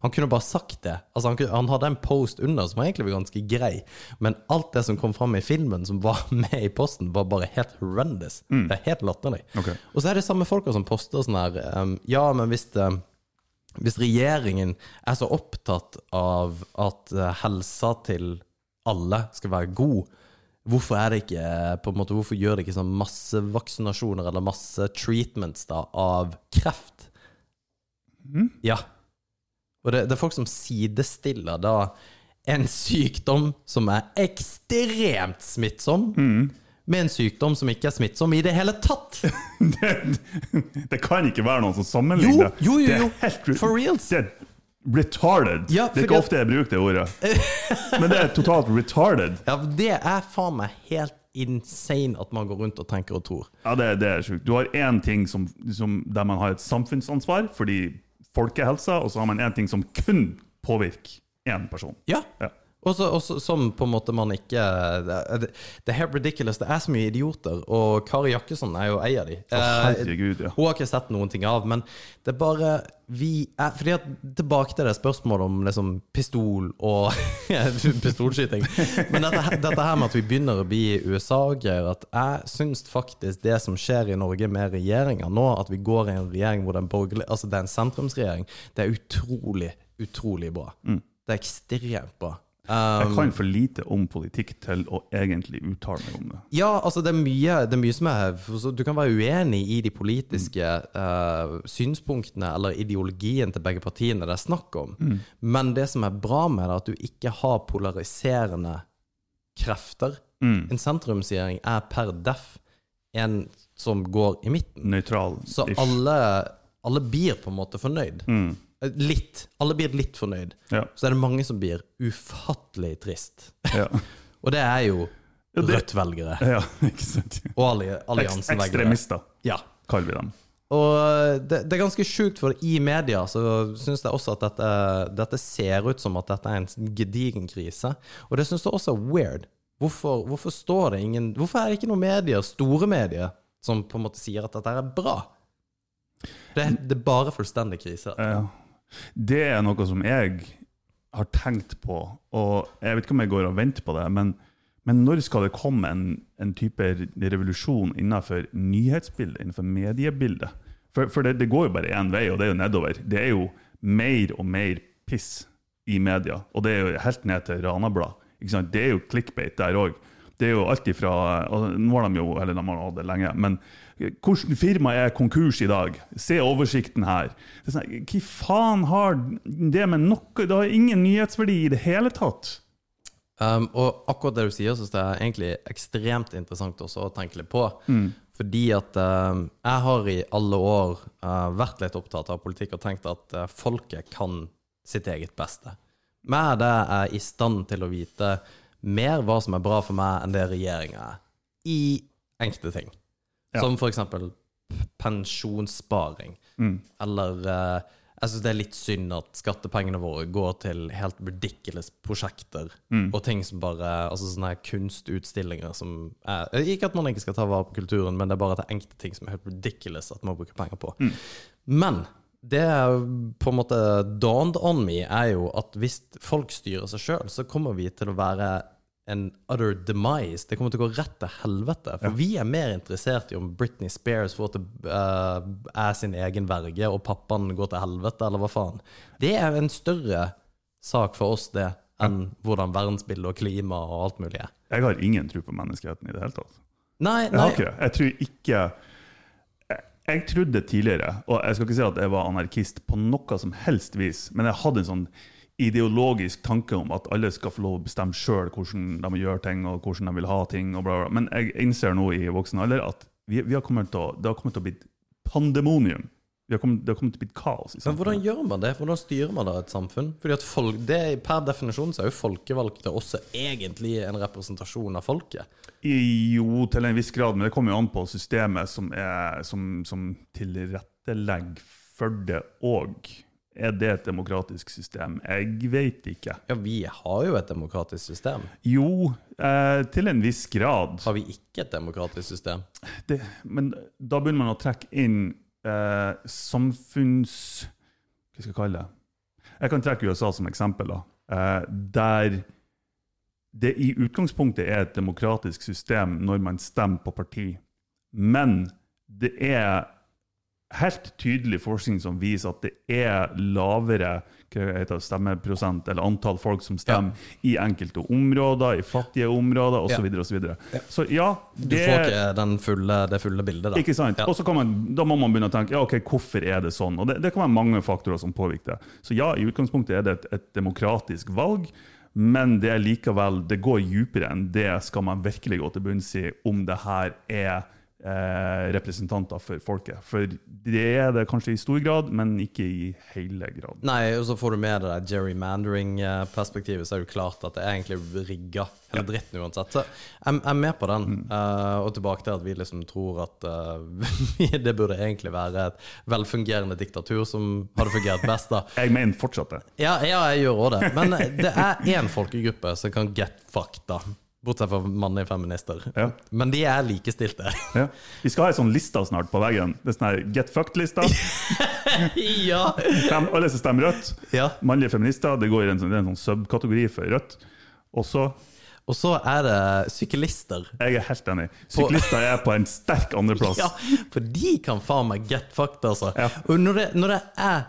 Speaker 2: Han kunne bare sagt det. Altså han, kunne, han hadde en post under som egentlig var ganske grei, men alt det som kom fram i filmen som var med i posten, var bare helt horrendous. Det er helt latterlig.
Speaker 3: Okay.
Speaker 2: Og så er det samme folka som poster sånn her um, Ja, men hvis det hvis regjeringen er så opptatt av at eh, helsa til alle skal være god, hvorfor er det ikke på en måte, hvorfor gjør det ikke sånn masse vaksinasjoner eller masse treatments da av kreft? Ja. Og det, det er folk som sidestiller da en sykdom som er ekstremt smittsom, med en sykdom som ikke er smittsom i det hele tatt.
Speaker 3: Det, det kan ikke være noen som sammenligner.
Speaker 2: Jo, jo, jo,
Speaker 3: Det er
Speaker 2: jo.
Speaker 3: helt
Speaker 2: For reals.
Speaker 3: Det er retarded.
Speaker 2: Ja,
Speaker 3: det er ikke ofte jeg bruker det ordet. Men det er totalt retarded.
Speaker 2: Ja, det er faen meg helt insane at man går rundt og tenker og tror.
Speaker 3: Ja, det, det er sjukt. Du har én ting som, som, der man har et samfunnsansvar fordi folkehelsa, og så har man én ting som kun påvirker én person.
Speaker 2: Ja.
Speaker 3: Ja.
Speaker 2: Og så, og så- som på en måte man ikke Det, det, det er helt ridiculous. Det er så mye idioter, og Kari Jakkesson er jo ei av de.
Speaker 3: Å,
Speaker 2: Eh,
Speaker 3: herregud, ja.
Speaker 2: Hun har ikke sett noen ting av, men det er bare vi er, fordi at Tilbake til det spørsmålet om liksom pistol og pistolskyting. Men dette, dette her med at vi begynner å bli USA-greier at jeg syns faktisk det som skjer i Norge med regjeringa nå, at vi går i en regjering hvor det er en Altså det er en sentrumsregjering, det er utrolig, utrolig bra. Det er ekstremt bra.
Speaker 3: Jeg
Speaker 2: Um,
Speaker 3: kan for lite om politikk til å egentlig uttale meg om det.
Speaker 2: ja, altså det er mye, det er mye som er Du kan være uenig i de politiske eh, synspunktene eller ideologien til begge partiene det er snakk om, men det som er bra med det, er at du ikke har polariserende krefter. En sentrumsregjering er per deff en som går i midten.
Speaker 3: Nøytral.
Speaker 2: Så alle, alle blir på en måte fornøyd. Eh, Litt. Alle blir litt fornøyd.
Speaker 3: Ja.
Speaker 2: Så er det mange som blir ufattelig trist.
Speaker 3: Ja.
Speaker 2: Og det er jo Rødt-velgere.
Speaker 3: ja, ikke sant.
Speaker 2: Og alli alliansen-velgere.
Speaker 3: ekstremister,
Speaker 2: Ja.
Speaker 3: kaller vi dem.
Speaker 2: Og det, det er ganske sjukt, for i media så syns jeg også at dette, dette ser ut som at dette er en gedigen krise. Og det syns jeg også er weird. Hvorfor, hvorfor står det ingen Hvorfor er det ikke noen medier, store medier, som på en måte sier at dette er bra? Det, det er bare fullstendig krise.
Speaker 3: Ja. Det er noe som jeg har tenkt på, og jeg vet ikke om jeg går og venter på det, men, men når skal det komme en, en type revolusjon innenfor nyhetsbildet, innenfor mediebildet? For, for det, det går jo bare én vei, og det er jo nedover. Det er jo mer og mer piss i media, og det er jo helt ned til Ranablad. Det er jo clickbait der òg. Det er jo alt ifra og Nå har de jo Eller de har hatt det lenge, men hvilket firma er konkurs i dag? Se oversikten her. Det er sånn, Hva faen har det med noe Det har ingen nyhetsverdi i det hele tatt.
Speaker 2: Um, og akkurat det du sier, synes jeg er egentlig ekstremt interessant også å tenke litt på. Fordi at um, jeg har i alle år uh, vært litt opptatt av politikk og tenkt at uh, folket kan sitt eget beste. Med det er i stand til å vite mer hva som er bra for meg, enn det regjeringa er. I enkelte ting.
Speaker 3: Ja.
Speaker 2: Som for eksempel pensjonssparing. Eller eh, jeg syns det er litt synd at skattepengene våre går til helt ridiculous prosjekter. Og ting som bare Altså sånne her kunstutstillinger som er Ikke at man ikke skal ta vare på kulturen, men det er bare at det er enkelte ting som er helt ridiculous at man bruker penger på. Men det er på en måte dawned on me, er jo at hvis folk styrer seg sjøl, så kommer vi til å være en utter demise. Det kommer til å gå rett til helvete. For vi er mer interessert i om Britney Spears til, uh, er sin egen verge, og pappaen går til helvete, eller hva faen. Det er en større sak for oss, det, enn hvordan verdensbildet og klima og alt mulig er.
Speaker 3: Jeg har ingen tro på menneskeheten i det hele tatt.
Speaker 2: Nei, nei.
Speaker 3: Jeg har ikke det. Jeg tror ikke jeg trodde tidligere, og jeg skal ikke si at jeg var anarkist på noe som helst vis, men jeg hadde en sånn ideologisk tanke om at alle skal få lov å bestemme sjøl hvordan de gjør ting, og hvordan de vil ha ting. bla bla. Men jeg innser nå i voksen alder at vi, vi har kommet til å, det har kommet til å bli pandemonium. Vi har kommet, det har kommet til å bli kaos
Speaker 2: Men hvordan gjør man det? Hvordan styrer man da et samfunn? Fordi at folk, det, er- Per definisjon så er jo folkevalgte også egentlig en representasjon av folket.
Speaker 3: I- Jo, til en viss grad, men det kommer jo an på systemet som, er, som, som tilrettelegger for det òg. Er det et demokratisk system? Jeg vet ikke.
Speaker 2: Ja, vi har jo et demokratisk system.
Speaker 3: Jo, eh, til en viss grad.
Speaker 2: Har vi ikke et demokratisk system?
Speaker 3: Det, men da begynner man å trekke inn eh, samfunns... Hva skal jeg kalle det? Jeg kan trekke USA som eksempel. da. Eh, der det i utgangspunktet er et demokratisk system når man stemmer på parti. Men det er helt tydelig forskning som viser at det er lavere heter stemmeprosent, eller antall folk som stemmer, i enkelte områder, i fattige områder osv.
Speaker 2: Ja.
Speaker 3: Så, videre, og så, videre. så ja,
Speaker 2: Du får ikke den fulle, det fulle bildet, da.
Speaker 3: ikke sant?
Speaker 2: Ja.
Speaker 3: Og så Da må man begynne å tenke ja, ok, hvorfor er det sånn. Og Det, det kan være mange faktorer som påvirker det. Så ja, i utgangspunktet er det et, et demokratisk valg, men det er likevel, det går dypere enn det. Skal man virkelig gå til bunns i om det her er eh, representanter for folket. For det er det kanskje i stor grad, men ikke i hele grad.
Speaker 2: Nei, og så får du med der gerrymandering-perspektivet, så er det klart at det er egentlig rigga hele dritten uansett. Så jeg, er med på den. eh, og tilbake til at vi liksom tror at uh, det burde egentlig være et velfungerende diktatur som hadde fungert best, da.
Speaker 3: Jeg mener fortsatt det.
Speaker 2: Ja, ja jeg gjør òg det. Men det er én folkegruppe som kan get fucked, da. Bortsett fra mannlige feminister.
Speaker 3: Ja.
Speaker 2: Men de er likestilte.
Speaker 3: Ja. Vi skal ha ei sånn liste snart på veggen. Det er sånn Get fucked-lista.
Speaker 2: ja.
Speaker 3: Dem- Alle som stemmer rødt.
Speaker 2: ja.
Speaker 3: Mannlige feminister. Det går i en sånn, en sånn subkategori for rødt. Og så
Speaker 2: Og så er det syklister.
Speaker 3: Jeg er helt enig. Syklister er på en sterk andreplass.
Speaker 2: Ja, for de kan faen meg get fucked, altså.
Speaker 3: Ja.
Speaker 2: Og når det, når det er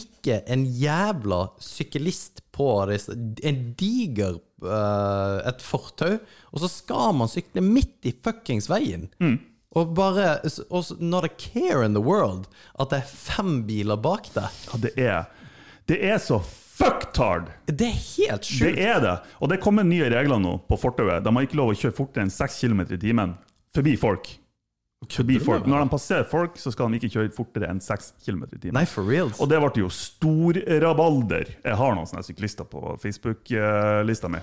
Speaker 2: ikke en jævla syklist på disse En diger eh, et fortau, og så skal man sykle midt i fuckings veien.
Speaker 3: Mm.
Speaker 2: Og bare og Not a care in the world at det er fem biler bak deg.
Speaker 3: Ja, det er Det er så fucktard!
Speaker 2: Det er helt
Speaker 3: Det er det. Og det kommer nye regler nå på fortauet. De har ikke lov å kjøre fortere enn 6 km i timen forbi folk. Folk. Når de passerer folk, så skal de ikke kjøre fortere enn 6 km i timen.
Speaker 2: Nei, for real.
Speaker 3: Og det ble jo stor rabalder. Jeg har noen sånne syklister på Facebook-lista mi.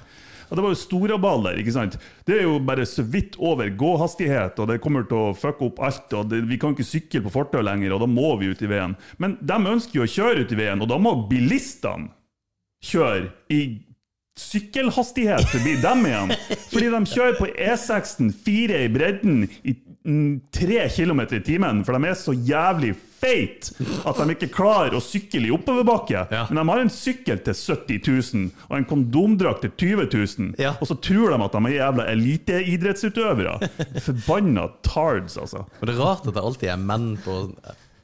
Speaker 3: Og det var jo stor rabalder, ikke sant? Det er jo bare så vidt over gåhastighet, og det kommer til å fucke opp alt. og det, Vi kan ikke sykle på fortau lenger, og da må vi ut i veien. Men de ønsker jo å kjøre ut i veien, og da må bilistene kjøre i sykkelhastighet forbi dem igjen. Fordi de kjører på E6-en fire i bredden i tre kilometer i timen, for de er så jævlig feit at de ikke klarer å sykle i oppoverbakke.
Speaker 2: Ja.
Speaker 3: Men de har en sykkel til 70 000 og en kondomdrakt til 20 000,
Speaker 2: Ja.
Speaker 3: og så tror de at de er jævla eliteidrettsutøvere. Forbanna tards, altså.
Speaker 2: Og det er rart at det alltid er menn på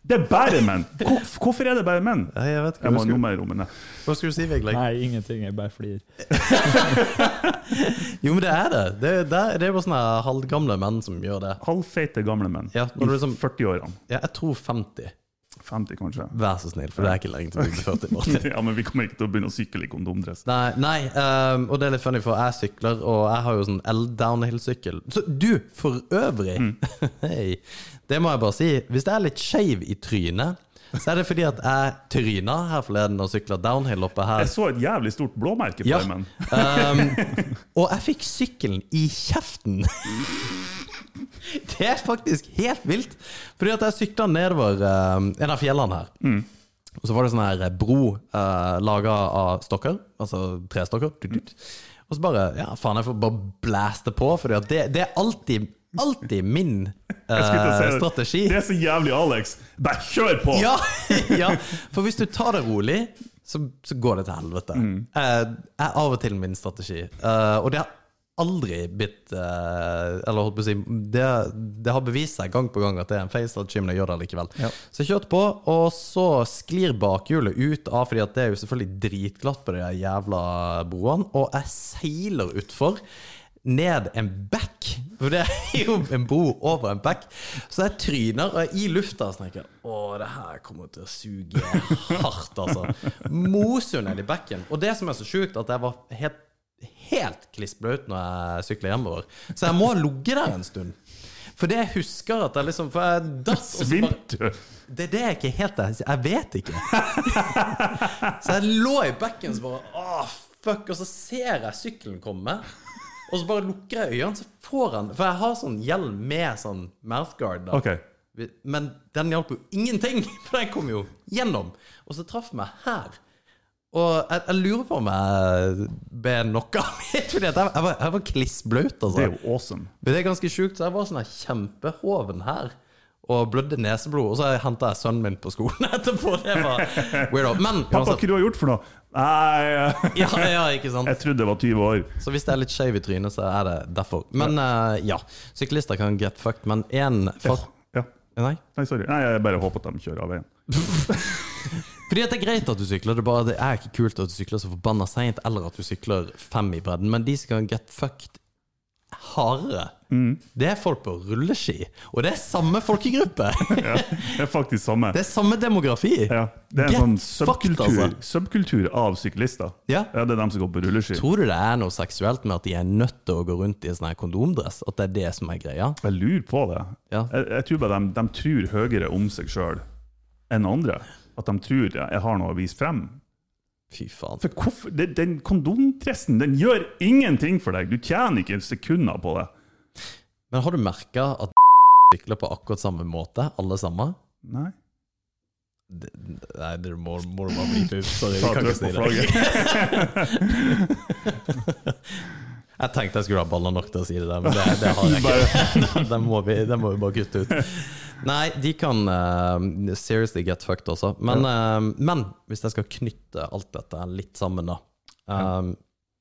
Speaker 3: Det er bare menn! Hvor, hvorfor er det bare menn?
Speaker 2: Nei, Jeg vet ikke
Speaker 3: Jeg
Speaker 2: hva
Speaker 3: må
Speaker 2: du
Speaker 3: noe
Speaker 2: skulle,
Speaker 3: mer om
Speaker 2: hva skulle du si, Vigleg?
Speaker 4: Nei, ingenting. Jeg bare flir.
Speaker 2: Jo, men det er det. Det, det, er- det er bare sånne halvgamle menn som gjør det.
Speaker 3: Halvfeite gamle menn
Speaker 2: Ja, når
Speaker 3: i
Speaker 2: liksom-
Speaker 3: 40-årene.
Speaker 2: Ja, jeg tror 50.
Speaker 3: 50, kanskje.
Speaker 2: Vær så snill, for det er ikke lenge til vi blir 40. Martin.
Speaker 3: Ja, Men vi kommer ikke til å begynne å sykle i kondomdress.
Speaker 2: Nei, nei um, og det er litt funny, for jeg sykler, og jeg har jo sånn L-downhill-sykkel. Så du, for øvrig Hei. Det må jeg bare si. Hvis jeg er litt skeiv i trynet, så er det fordi at jeg tryna her forleden og sykla downhill oppe her.
Speaker 3: Jeg så et jævlig stort blåmerke på
Speaker 2: Ja.
Speaker 3: armen.
Speaker 2: Um, og jeg fikk sykkelen i kjeften. Det er faktisk helt vilt. Fordi at jeg sykla nedover uh, en av fjellene her. Og så var det sånn her bro uh, laga av stokker, altså trestokker. Og så bare Ja, faen, jeg får bare blæste på, Fordi at det, det er alltid, alltid min
Speaker 3: si
Speaker 2: strategi.
Speaker 3: Det er så jævlig Alex. Bare kjør på!
Speaker 2: Ja, ja, for hvis du tar det rolig, så, så går det til helvete. Eh, er av og til min strategi. Eh, og det har aldri blitt eh, Eller holdt på å si det, det har bevist seg gang på gang at det er en feil jeg gjør det likevel.
Speaker 3: Ja.
Speaker 2: Så jeg kjørte på, og så sklir bakhjulet ut av fordi det er jo selvfølgelig dritglatt på de jævla broene, og jeg seiler utfor. Ned en bekk, for det er jo en bro over en bekk. Så jeg tryner, og er i lufta så tenker Å, det her kommer til å suge hardt, altså. Moser ned i bekken. Og det som er så sjukt, at jeg var helt, helt klissblaut når jeg sykla hjemover. Så jeg må ha ligget der en stund. For det jeg husker at jeg liksom For jeg datt og
Speaker 3: Svimte du?
Speaker 2: det er det jeg ikke helt er. Jeg vet ikke. så jeg lå i bekken så bare Å, fuck. Og så ser jeg sykkelen komme. Og så bare lukker jeg øynene, så får han For jeg har sånn hjelm med sånn mouthguard. da
Speaker 3: Ok.
Speaker 2: Men den hjalp jo ingenting, for den kom jo gjennom. Og så traff meg her. Og jeg, jeg lurer på om jeg ble knocka litt, fordi jeg, jeg var, jeg var klissblaut. Altså.
Speaker 3: Det er jo awesome.
Speaker 2: Men det er ganske sjukt, så jeg var sånn her kjempehoven her. Og blødde neseblod. Og så henta jeg sønnen min på skolen etterpå. Det var weirdo. Men
Speaker 3: Pappa, hva
Speaker 2: du
Speaker 3: har du gjort for noe? Nei, eh,
Speaker 2: ja, ja, ikke sant.
Speaker 3: jeg trodde det var 20 år.
Speaker 2: Så hvis det er litt skeiv i trynet, så er det derfor. Men uh, ja, syklister kan get fucked. Men én for...
Speaker 3: Ja.
Speaker 2: Nei?
Speaker 3: Nei, sorry. Nei, jeg bare håper at de kjører av veien.
Speaker 2: Fordi at det er greit at du sykler, det er bare det er ikke kult at du sykler så forbanna seint, eller at du sykler fem i bredden. Men de som kan get fucked hardere, det er folk på rulleski. Og det er samme folkegruppe!
Speaker 3: Ja, det er faktisk samme.
Speaker 2: Det er samme demografi.
Speaker 3: Ja, det er
Speaker 2: Get
Speaker 3: en sånn subkultur,
Speaker 2: altså.
Speaker 3: subkultur av syklister.
Speaker 2: Ja.
Speaker 3: det er dem som går på rulleski.
Speaker 2: Tror du det er noe seksuelt med at de er nødt til å gå rundt i en sånn kondomdress? At det er det som er greia?
Speaker 3: Jeg lurer på det.
Speaker 2: Ja.
Speaker 3: Jeg, jeg tror bare de, de tror høyere om seg sjøl enn andre. At de tror jeg har noe å vise frem.
Speaker 2: Fy faen.
Speaker 3: For hvorfor? Den, den kondomdressen den gjør ingenting for deg. Du tjener ikke sekunder på det.
Speaker 2: Men har du merka at sykler på akkurat samme måte, alle sammen?
Speaker 3: Nei.
Speaker 2: Det, nei, det må, må du bare bli ut. Sorry, vi kan ikke si det. Jeg tenkte jeg skulle ha baller nok til å si det der, men det, det har jeg ikke. det, må, vi, det må vi bare kutte ut. Nei, de kan uh, seriously get fucked også. Men, uh, men hvis jeg skal knytte alt dette litt sammen, da um,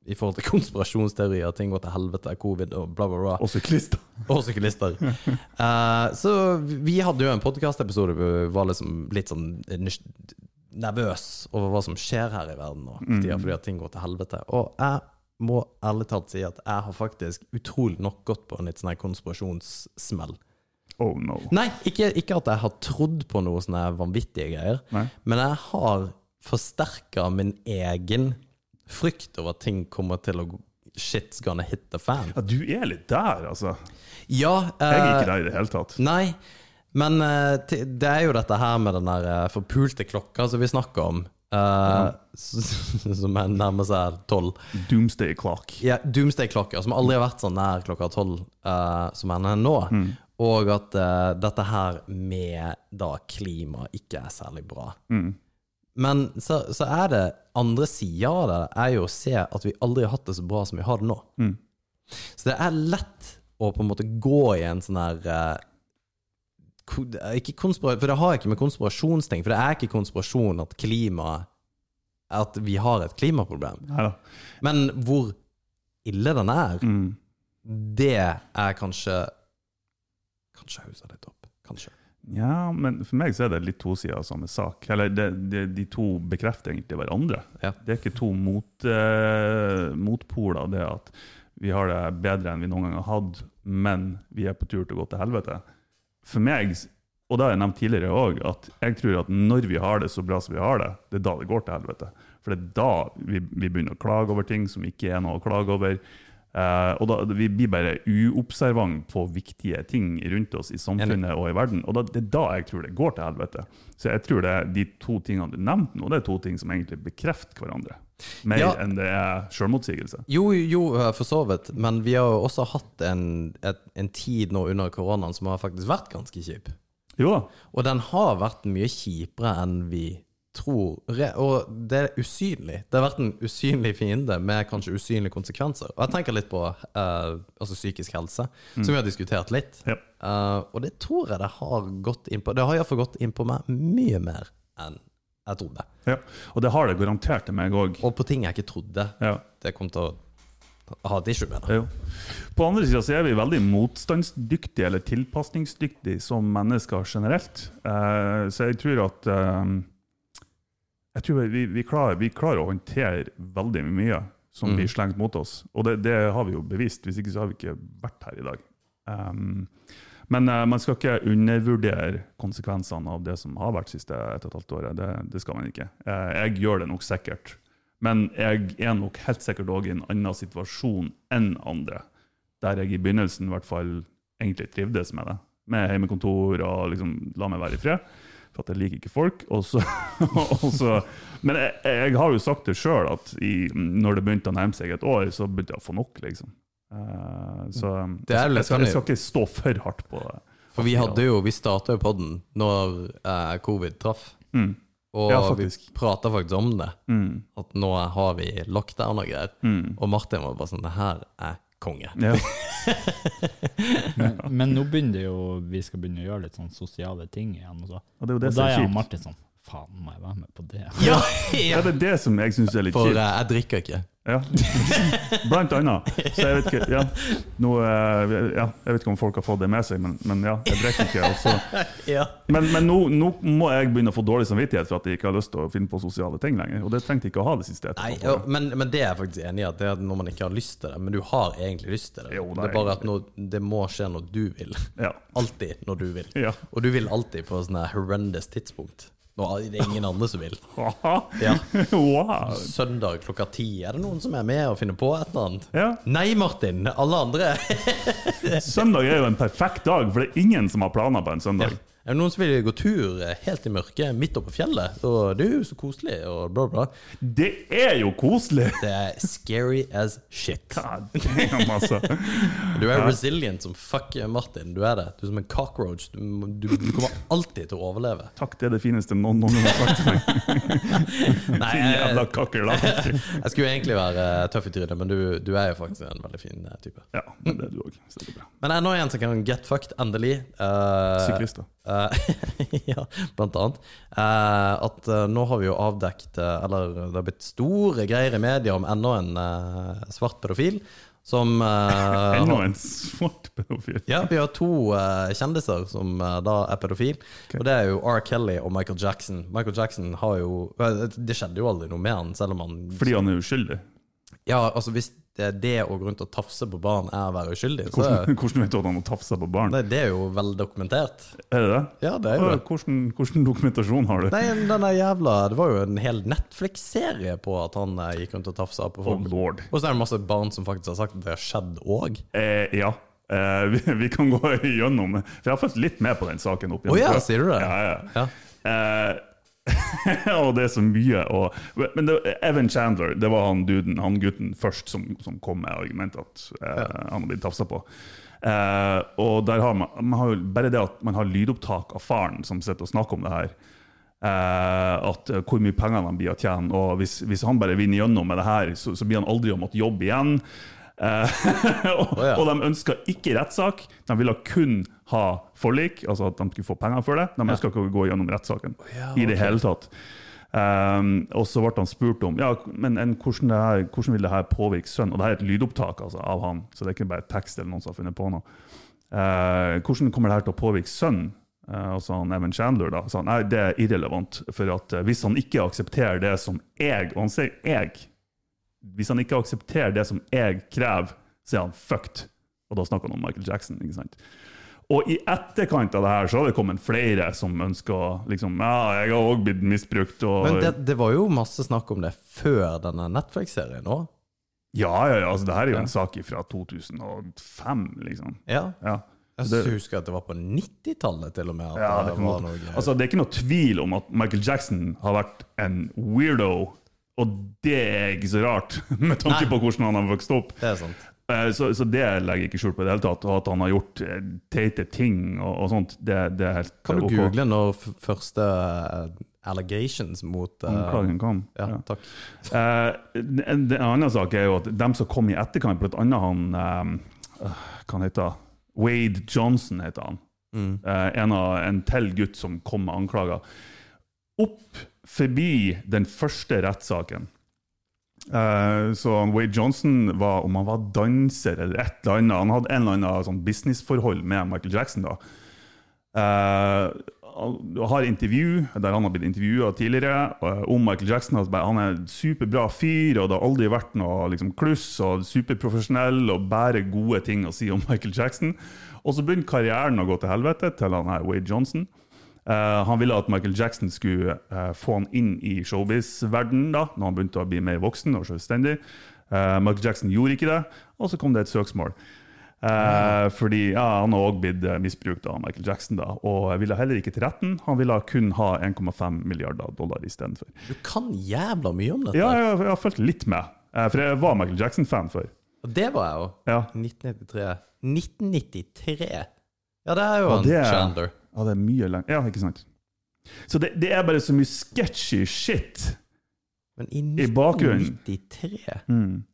Speaker 2: I forhold til konspirasjonsteorier, ting går til helvete, covid og bla, bla, bla.
Speaker 3: Og syklister.
Speaker 2: Og syklister. uh, så vi hadde jo en podkastepisode hvor vi var liksom litt sånn nervøs over hva som skjer her i verden nå, mm. fordi at ting går til helvete. Og jeg må ærlig talt si at jeg har faktisk utrolig nok gått på en litt sånn her konspirasjonssmell.
Speaker 3: Oh no.
Speaker 2: Nei, ikke, ikke at jeg har trodd på noe sånne vanvittige greier,
Speaker 3: Nei.
Speaker 2: men jeg har forsterka min egen frykt over at ting kommer til å Shit's gonna hit the fan.
Speaker 3: Ja, du er litt der, altså.
Speaker 2: Ja,
Speaker 3: Jeg er
Speaker 2: eh,
Speaker 3: ikke der i det hele tatt.
Speaker 2: Nei, men eh, det er jo dette her med den der eh, forpulte klokka som vi snakker om, eh, som er nærmer seg tolv.
Speaker 3: Doomsday clock.
Speaker 2: Ja, Doomsday-klokker, som aldri har vært sånn nær klokka tolv eh, som den er nå. Og at uh, dette her med da klima ikke er særlig bra. Men så, så er det andre sida av det, er jo å se at vi aldri har hatt det så bra som vi har det nå. Så det er lett å på en måte gå i en sånn her eh, ko- det er ikke For det har ikke med konspirasjonsting For det er ikke konspirasjon at klima At vi har et klimaproblem.
Speaker 3: Neida.
Speaker 2: Men hvor ille den er,
Speaker 3: Mm.
Speaker 2: det er kanskje Kanskje hausa litt opp. Kanskje.
Speaker 3: Ja, men for meg så er det litt to sider av samme sak. Eller det, det, de to bekrefter egentlig hverandre.
Speaker 2: Ja.
Speaker 3: Det er ikke to mot, eh, motpoler, det at vi har det bedre enn vi noen gang har hatt, men vi er på tur til å gå til helvete. For meg og det har jeg nevnt tidligere òg, at jeg tror at når vi har det så bra som vi har det, det er da det går til helvete. For det er da vi, vi begynner å klage over ting som ikke er noe å klage over. Uh, og da, Vi blir bare uobservant på viktige ting rundt oss i samfunnet og i verden. Og da, det er da jeg tror det går til helvete. Så jeg tror det er de to tingene du nevnte nå, det er to ting som egentlig bekrefter hverandre. Mer
Speaker 2: Ja.
Speaker 3: enn det er selvmotsigelse.
Speaker 2: Jo, jo, eh, for så vidt. Men vi har jo også hatt en, et, en tid nå under koronaen som har faktisk vært ganske kjip.
Speaker 3: Jo da.
Speaker 2: Og den har vært mye kjipere enn vi tror. Og det er usynlig. Det har vært en usynlig fiende med kanskje usynlige konsekvenser. Og jeg tenker litt på uh, altså psykisk helse, som vi har diskutert litt.
Speaker 3: Ja.
Speaker 2: Uh, og det tror jeg det har gått inn på. Det har iallfall gått inn på meg mye mer enn jeg trodde.
Speaker 3: Ja. Og det har det garantert til meg òg.
Speaker 2: Og på ting jeg ikke trodde
Speaker 3: Ja.
Speaker 2: det kom til å ha et issue med. det.
Speaker 3: Jo. På andre sida er vi veldig motstandsdyktige eller tilpasningsdyktige som mennesker generelt. Eh, så jeg tror at eh, Jeg tror vi, vi, klarer, vi klarer å håndtere veldig mye som blir slengt mot oss. Og det, det har vi jo bevist, hvis ikke så har vi ikke vært her i dag. Um, men uh, man skal ikke undervurdere konsekvensene av det som har vært siste et og et halvt året. Det, det skal man ikke. Uh, jeg gjør det nok sikkert. Men jeg er nok helt sikkert òg i en annen situasjon enn andre. Der jeg i begynnelsen i hvert fall egentlig trivdes med det. Med hjemmekontor og liksom la meg være i fred. For at jeg liker ikke folk. Og så, og så, men jeg, jeg har jo sagt det sjøl, at i, når det begynte å nærme seg et år, så begynte jeg å få nok, liksom. Eh, så
Speaker 2: Det er
Speaker 3: jeg, skal, jeg skal ikke stå for hardt på det.
Speaker 2: For vi hadde jo, vi starta jo podden når eh, covid traff.
Speaker 3: Mm.
Speaker 2: Og
Speaker 3: Ja,
Speaker 2: vi prata faktisk om det.
Speaker 3: Mm.
Speaker 2: At nå har vi lockdown og greier.
Speaker 3: Mm.
Speaker 2: Og Martin var bare sånn Det her er konge.
Speaker 3: Ja.
Speaker 4: Men, men nå begynner det jo vi skal begynne å gjøre litt sånn sosiale ting igjen. Og, så.
Speaker 3: Og det er jo det og
Speaker 4: da
Speaker 3: er
Speaker 4: er
Speaker 3: kjipt.
Speaker 4: Martin sånn Faen, må jeg være med på det?
Speaker 2: Ja,
Speaker 3: Ja, det er det som jeg syns er litt
Speaker 2: For
Speaker 3: kjipt.
Speaker 2: eh, jeg drikker ikke.
Speaker 3: Ja. Blant annet. Så jeg vet ikke ja. Nå, eh, ja, jeg vet ikke om folk har fått det med seg, men, men ja, jeg drikker ikke. Også.
Speaker 2: Ja.
Speaker 3: Men, men nå, nå må jeg begynne å få dårlig samvittighet for at jeg ikke har lyst til å finne på sosiale ting lenger. Og det trengte jeg ikke å ha det siste.
Speaker 2: Nei, jo, men, men det er jeg faktisk enig i, at det er når man ikke har lyst til det. Men du har egentlig lyst til det.
Speaker 3: Jo,
Speaker 2: det
Speaker 3: det
Speaker 2: er
Speaker 3: er
Speaker 2: bare at når, det må skje når du vil.
Speaker 3: Ja.
Speaker 2: Alltid når du vil.
Speaker 3: Ja.
Speaker 2: Og du vil alltid på sånne horrendous tidspunkt. Det er ingen andre som vil. Ja. Søndag klokka ti. Er det noen som er med og finner på et eller annet?
Speaker 3: Ja.
Speaker 2: Nei, Martin! Alle andre.
Speaker 3: Søndag er jo en perfekt dag, for det er ingen som har planer på en søndag.
Speaker 2: Er det noen som vil gå tur eh, helt i mørket midt oppe på fjellet? Og det er jo så koselig, og bla, bla.
Speaker 3: Det er jo koselig!
Speaker 2: Det er scary as shit.
Speaker 3: God damn, altså.
Speaker 2: Du er resilient som fuck Martin. Du er det. Du er som en cockroach. Du, du, du kommer alltid til å overleve.
Speaker 3: Takk, det er det fineste noen noen har sagt til meg.
Speaker 2: Nei,
Speaker 3: Din jævla kakerlakk.
Speaker 2: jeg skulle egentlig være tøff i trynet, men du, du er jo faktisk en veldig fin eh, type.
Speaker 3: Ja, det er du òg.
Speaker 2: Men ennå en som kan get fucked, endelig. Uh,
Speaker 3: Syklister.
Speaker 2: eh, ja, blant annet. Eh, at eh, nå har vi jo avdekt eh, Eller det har blitt store greier i media om enda en eh, svart pedofil som uh,
Speaker 3: Enda en svart pedofil.
Speaker 2: Ja, vi har to uh, kjendiser som uh, da er pedofil. Og det er jo R. Kelly og Michael Jackson. Michael Jackson har jo eh, Det skjedde jo aldri noe med han, selv om han
Speaker 3: Fordi han er uskyldig.
Speaker 2: Ja, altså hvis det det å gå rundt og tafse på barn er å være uskyldig, så
Speaker 3: Hvordan, hvordan vet du at han tafsa på barn?
Speaker 2: det, det er jo vel dokumentert.
Speaker 3: Er det det?
Speaker 2: Ja, det er jo det.
Speaker 3: Hvordan, hvordan dokumentasjon har du?
Speaker 2: Nei, denne jævla Det var jo en hel Netflix-serie på at han eh, gikk rundt og tafsa på folk.
Speaker 3: Oh lord.
Speaker 2: Og så er det masse barn som faktisk har sagt at det har skjedd òg.
Speaker 3: Eh, ja. Eh, vi, vi kan gå igjennom For jeg har fulgt litt med på den saken. opp
Speaker 2: Å
Speaker 3: Oh,
Speaker 2: ja, sier du det?
Speaker 3: Ja, ja.
Speaker 2: Ja.
Speaker 3: Eh, og det er så mye. Og, men det, Evan Chandler, det var han duden, han gutten først som, som kom med argumentet at eh, han har blitt tafsa på. Eh, og der har man, man har bare det at man har lydopptak av faren som sitter og snakker om det her. Eh, at eh, hvor mye penger han blir å tjene. Og hvis, hvis han bare vinner gjennom med det her, så, så blir han aldri å måtte jobbe igjen. Eh, og,
Speaker 2: oh, ja.
Speaker 3: og de ønska ikke rettssak, de ville kun ha forlik, altså at de skulle få penger for det. De ønska ikke å gå gjennom rettssaken
Speaker 2: ja,
Speaker 3: i det hele tatt. Um, og så ble han spurt om ja, men en, hvordan, her, hvordan vil det her påvirke sønnen. Og det her er et lydopptak altså, av han, så det er ikke bare tekst eller noen som har funnet på noe. Uh, hvordan kommer det her til å påvirke sønnen? Eh, altså han Evan Chandler da, sa nei, det er irrelevant. For at eh, hvis han ikke aksepterer det som jeg Og han sier 'jeg'. Hvis han ikke aksepterer det som jeg krever, så er han fucked. Og da snakker han om Michael Jackson. ikke sant? Og i etterkant av det her så har det kommet flere som ønsker liksom Ja, jeg har òg blitt misbrukt. Og,
Speaker 2: Men det, det var jo masse snakk om det før denne Netflix-serien òg.
Speaker 3: ja, ja, ja, altså det her er jo en sak fra 2005, liksom.
Speaker 2: Ja.
Speaker 3: Ja.
Speaker 2: Jeg
Speaker 3: Det-
Speaker 2: husker at det var på 90-tallet til og med.
Speaker 3: Ja, det,
Speaker 2: det var noe
Speaker 3: altså, det er ikke noe tvil om at Michael Jackson har vært en weirdo, og det er ikke så rart, med tanke
Speaker 2: Nei.
Speaker 3: på hvordan han har vokst opp.
Speaker 2: det er sant.
Speaker 3: Eh, Så, så det legger jeg ikke skjul på i det hele tatt. Og at han har gjort eh, teite ting og, og sånt, det, det er helt
Speaker 2: Kan du
Speaker 3: ok.
Speaker 2: google når første eh, allegations mot eh,
Speaker 3: Anklagen kom.
Speaker 2: Ja,
Speaker 3: Ja.
Speaker 2: takk.
Speaker 3: Eh, en, en annen sak er jo at dem som kom i etterkant, blant annet han eh, Hva han heter Wade Johnson heter han.
Speaker 2: Mm.
Speaker 3: Eh, en, av, en til gutt som kom med anklager. Opp forbi den første rettssaken. Uh, så Wade Johnson var, om han var danser eller et eller annet Han hadde en eller annen sånn businessforhold med Michael Jackson. da. Uh, har intervju der han har blitt intervjua tidligere uh, om Michael Jackson. Altså, han er en superbra fyr, og det har aldri vært noe liksom, kluss. og Superprofesjonell og bare gode ting å si om Michael Jackson. Og så begynte karrieren å gå til helvete til han her Wade Johnson. Eh, han ville at Michael Jackson skulle uh, få han inn i showbiz-verdenen da, når han begynte å bli mer voksen og selvstendig. Uh, Michael Jackson gjorde ikke det, og så kom det et søksmål. Eh, fordi ja, Han har også blitt misbrukt av Michael Jackson, da, og ville heller ikke til retten. Han ville kun ha 1,5 milliarder dollar istedenfor.
Speaker 2: Du kan jævla mye om dette.
Speaker 3: Ja, jeg, jeg har fulgt litt med, for jeg var Michael Jackson-fan før.
Speaker 2: Og det var jeg òg.
Speaker 3: Ja.
Speaker 2: 1993. 1993! Ja, det er jo
Speaker 3: Ja,
Speaker 2: en
Speaker 3: det er-
Speaker 2: Chandler.
Speaker 3: Ja, det er mye lenger. Ja, ikke sant? Så det, det er bare så mye sketchy shit.
Speaker 2: Men i
Speaker 3: I bakgrunnen.
Speaker 2: 1993
Speaker 3: Mm.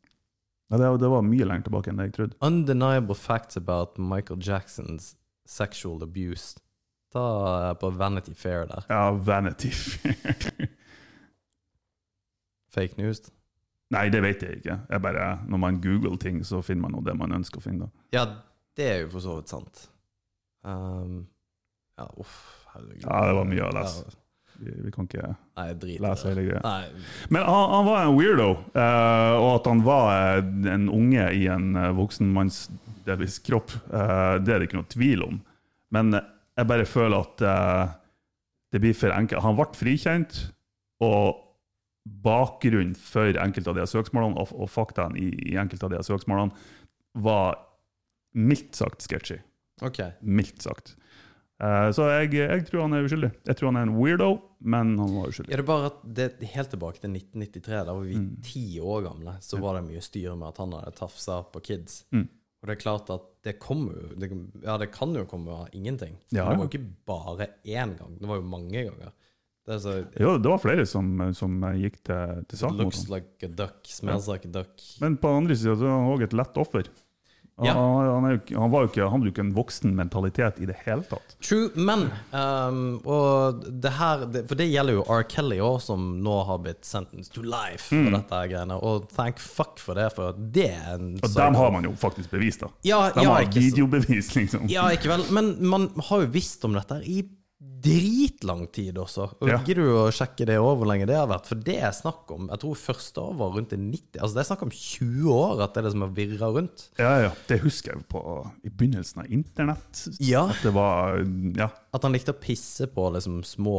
Speaker 3: Ja, det, det var mye lenger tilbake enn det jeg trodde.
Speaker 2: Undeniable facts about Michael Jacksons sexual abuse. Ta på Vanity Fair der.
Speaker 3: Ja, Vanity Fair.
Speaker 2: Fake news.
Speaker 3: Nei, det vet jeg ikke. Jeg bare, når man googler ting, så finner man det man ønsker å finne.
Speaker 2: Ja, det er jo for så vidt sant. Um, ja, uff, herregud.
Speaker 3: Ja, det var mye å lese. Vi, vi kan ikke
Speaker 2: Nei, drit
Speaker 3: lese hele greia. Men han, han var en weirdo, uh, og at han var eh, en unge i en voksen voksenmanns delvis kropp, uh, det er det ikke noe tvil om. Men eh, jeg bare føler at uh, det blir for enkelt. Han ble frikjent, og bakgrunnen for enkelte av de søksmålene og, og faktaene i, i enkelte av de søksmålene var mildt sagt sketchy.
Speaker 2: ok.
Speaker 3: Mildt sagt. Eh, så jeg, jeg tror han er uskyldig. Jeg tror han er en weirdo, men han var uskyldig.
Speaker 2: Er det bare at det, helt tilbake til 1993, da var vi
Speaker 3: Mm.
Speaker 2: ti år gamle, så var det mye styr med at han hadde tafsa på kids.
Speaker 3: Mm.
Speaker 2: Og det er klart at det kommer jo det, Ja, det kan jo komme av ingenting.
Speaker 3: Ja,
Speaker 2: det var jo ikke bare én gang, det var jo mange ganger. Det så
Speaker 3: Jo, det var flere som, som gikk til, til sak mot
Speaker 2: Looks like a duck, smells like a duck.
Speaker 3: Men på den andre sida er han òg et lett offer. Han,
Speaker 2: Ja.
Speaker 3: han, ikke- han, var jo ikke, han hadde jo ikke en voksen mentalitet i det hele tatt.
Speaker 2: True, men um, Og det her det, For det gjelder jo R. Kelly òg, som nå har blitt sentenced to life for
Speaker 3: Mm.
Speaker 2: dette greiene. Og thank fuck for det, for det er en
Speaker 3: Og dem har man jo faktisk bevis, da.
Speaker 2: Ja,
Speaker 3: De
Speaker 2: ja,
Speaker 3: har videobevis, liksom.
Speaker 2: Ja, ikke vel. Men man har jo visst om dette i dritlang tid også. Og
Speaker 3: Ja.
Speaker 2: Gidder du å sjekke det over hvor lenge det har vært? For det er snakk om Jeg tror første år var rundt i 90 Altså det er snakk om 20 år at det er det som har virra rundt.
Speaker 3: Ja, ja, Det husker jeg på i begynnelsen av internett.
Speaker 2: Ja.
Speaker 3: At det var ja,
Speaker 2: At han likte å pisse på liksom små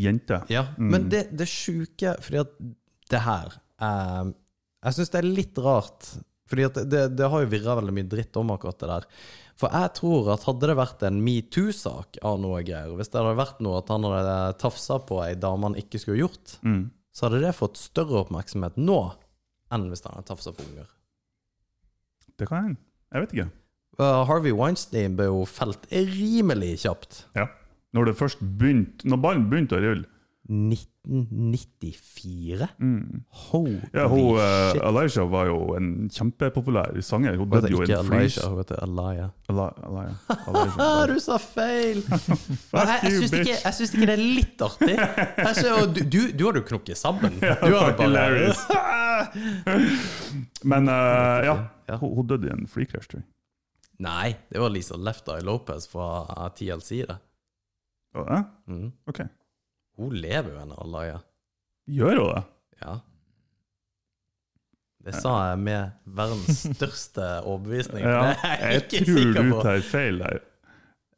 Speaker 3: jenter.
Speaker 2: Ja. Men det, det sjuke Fordi at det her eh, Jeg syns det er litt rart. Fordi det, det har jo virra veldig mye dritt om akkurat det der. For jeg tror at hadde det vært en metoo-sak av noe greier, hvis det hadde vært noe at han hadde tafsa på ei dame han ikke skulle gjort,
Speaker 3: Mm.
Speaker 2: så hadde det fått større oppmerksomhet nå enn hvis han hadde tafsa på unger.
Speaker 3: Det kan hende. Jeg vet ikke.
Speaker 2: Uh, Harvey Weinstein ble jo felt rimelig kjapt.
Speaker 3: Ja. Når det først begynte Når ballen begynte å rulle
Speaker 2: 1994? Holy
Speaker 3: ja, hun, shit!
Speaker 2: shit.
Speaker 3: Elijah var jo en kjempepopulær sanger. Hun
Speaker 2: Hun
Speaker 3: jo i en
Speaker 2: Elijah,
Speaker 3: freeze.
Speaker 2: hun heter
Speaker 3: Alaya. Alaya.
Speaker 2: Ah, du sa feil! Fuck jeg, jeg syns ikke, ikke det er litt artig. Ser, du, du, du har jo knukket sammen. Du hadde bare
Speaker 3: Men uh, ja. Hun, hun døde i en flykrasj, tror jeg.
Speaker 2: Nei, det var Lisa Left Eye Lopez fra TLC, det.
Speaker 3: Ja, eh?
Speaker 2: mm.
Speaker 3: Ok.
Speaker 2: Hun lever jo ennå, Alaya.
Speaker 3: Gjør hun det?
Speaker 2: Ja. Det sa jeg med verdens største overbevisning.
Speaker 3: Ja,
Speaker 2: jeg
Speaker 3: jeg tror du tar feil der.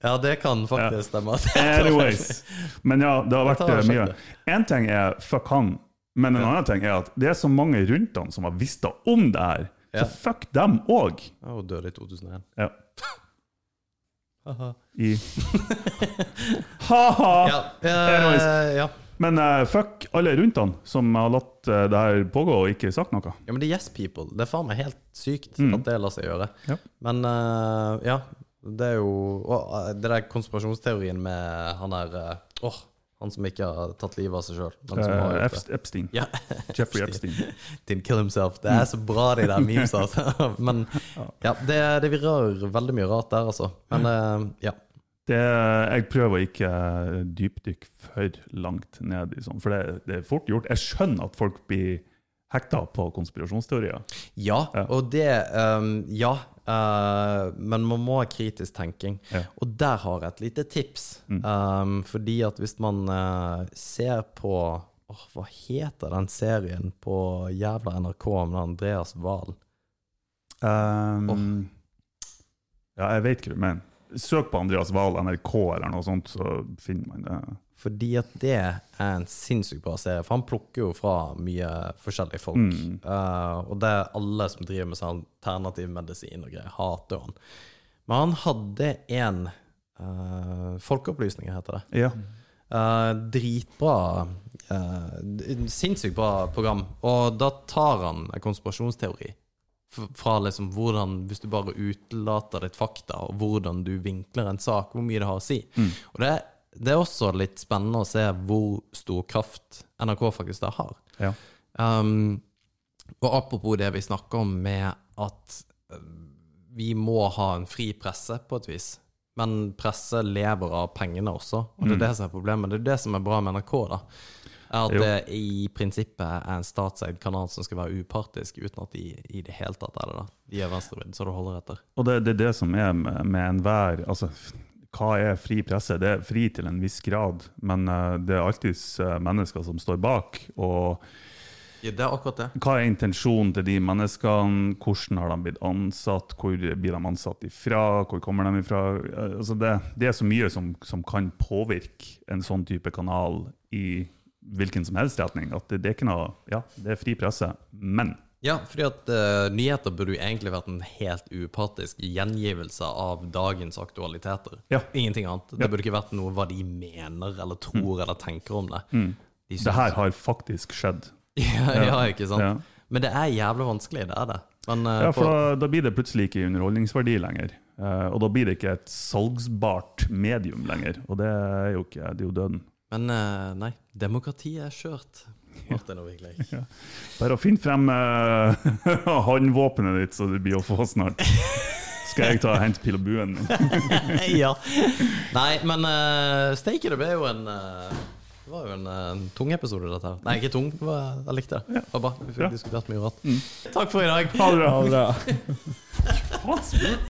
Speaker 2: Ja, det kan faktisk stemme.
Speaker 3: Anyways. Men ja, det har vært eh, mye. Én ting er fuck han, men en annen ting er at det er så mange rundt han som har visst om det her.
Speaker 2: Ja.
Speaker 3: Så fuck dem òg.
Speaker 2: Hun døde i 2001.
Speaker 3: Ja. I Ha-ha!
Speaker 2: Ja, eh, ja.
Speaker 3: Men eh, fuck alle rundt han som har latt eh, det her pågå og ikke sagt noe.
Speaker 2: ja, men det er yes people. Det er faen meg helt sykt
Speaker 3: Mm.
Speaker 2: at det lar seg gjøre.
Speaker 3: Ja.
Speaker 2: Men eh, ja, det er jo og, eh, Det der konspirasjonsteorien med han der eh, Åh, han som ikke har tatt livet av seg sjøl.
Speaker 3: Uh, Epstein.
Speaker 2: Ja.
Speaker 3: Jeffrey Epstein.
Speaker 2: Didn't kill himself. Det er så bra, de der memes. Altså. Men ja, det, det virrer veldig mye rart der, altså. Men uh, ja.
Speaker 3: Det, jeg prøver å ikke dypdykke for langt ned i sånn, for det, det er fort gjort. Jeg skjønner at folk blir hekta på konspirasjonsteorier.
Speaker 2: Ja, og det um, Ja, Uh, men man må ha kritisk tenking.
Speaker 3: Ja.
Speaker 2: Og der har jeg et lite tips. Ehm, fordi at hvis man uh, ser på åh, Hva heter den serien på jævla NRK med Andreas Wahl?
Speaker 3: Um, Ja, jeg vet ikke, men søk på Andreas Wahl NRK eller noe sånt, så finner man det.
Speaker 2: Fordi at det er en sinnssykt bra serie. For han plukker jo fra mye forskjellige folk.
Speaker 3: Mm.
Speaker 2: Uh, og det er alle som driver med sånn alternativ medisin og greier, hater han. Men han hadde en uh, Folkeopplysning, heter det.
Speaker 3: Ja.
Speaker 2: Uh, dritbra eh, Sinnssykt bra program. Og da tar han en konspirasjonsteori. Fra liksom hvordan Hvis du bare utelater ditt fakta, og hvordan du vinkler en sak, hvor mye det har å si. Og det, det er også litt spennende å se hvor stor kraft NRK faktisk da har.
Speaker 3: ja.
Speaker 2: Um, og apropos det vi snakker om med at uh, vi må ha en fri presse på et vis. Men presse lever av pengene også, og det er det som er problemet. Det er det som er bra med NRK, da. Er at
Speaker 3: Jo.
Speaker 2: det i prinsippet er en statseid kanal som skal være upartisk, uten at de i det hele tatt er det. da. De er venstrevridd, så det holder etter.
Speaker 3: Og det, det er det som er med, med enhver altså, Hva er fri presse? Det er fri til en viss grad, men eh, det er alltids eh, mennesker som står bak. Og
Speaker 2: Ja, det er akkurat det.
Speaker 3: hva er intensjonen til de menneskene? Hvordan har de blitt ansatt? Hvor blir de ansatt ifra? Hvor kommer de ifra? Eh, Altså det, det er så mye som, som kan påvirke en sånn type kanal i hvilken som helst retning. At det, det er ikke noe Ja, det er fri presse, men
Speaker 2: Ja, fordi at uh, nyheter burde jo egentlig vært en helt upartisk gjengivelse av dagens aktualiteter.
Speaker 3: Ja.
Speaker 2: Ingenting annet. Det
Speaker 3: Ja. Det
Speaker 2: burde ikke vært noe hva de mener eller tror eller tenker om det. De
Speaker 3: det her har faktisk skjedd.
Speaker 2: ja, ja, ikke sant? Men det er jævlig vanskelig, det er det. Men uh,
Speaker 3: Ja, for da, da blir det plutselig ikke underholdningsverdi lenger. Uh, og da blir det ikke et salgsbart medium lenger. Og det er jo ikke det er jo døden.
Speaker 2: men uh, nei, demokratiet er skjørt. Martin virkelig. Ja.
Speaker 3: Bare å finne frem uh, håndvåpenet ditt, så det blir å få snart. Skal jeg ta og hente pil og buen?
Speaker 2: ja. Nei, men uh, Steike, det ble jo en uh, Det var jo en eh, tung episode, dette her. Nei, ikke tung. Det var, jeg likte det. Det var bra. Vi fikk
Speaker 3: Ja.
Speaker 2: diskutert mye rart. Takk for i dag.
Speaker 3: Ha det bra.
Speaker 4: Ha det bra.
Speaker 3: Faen, spurt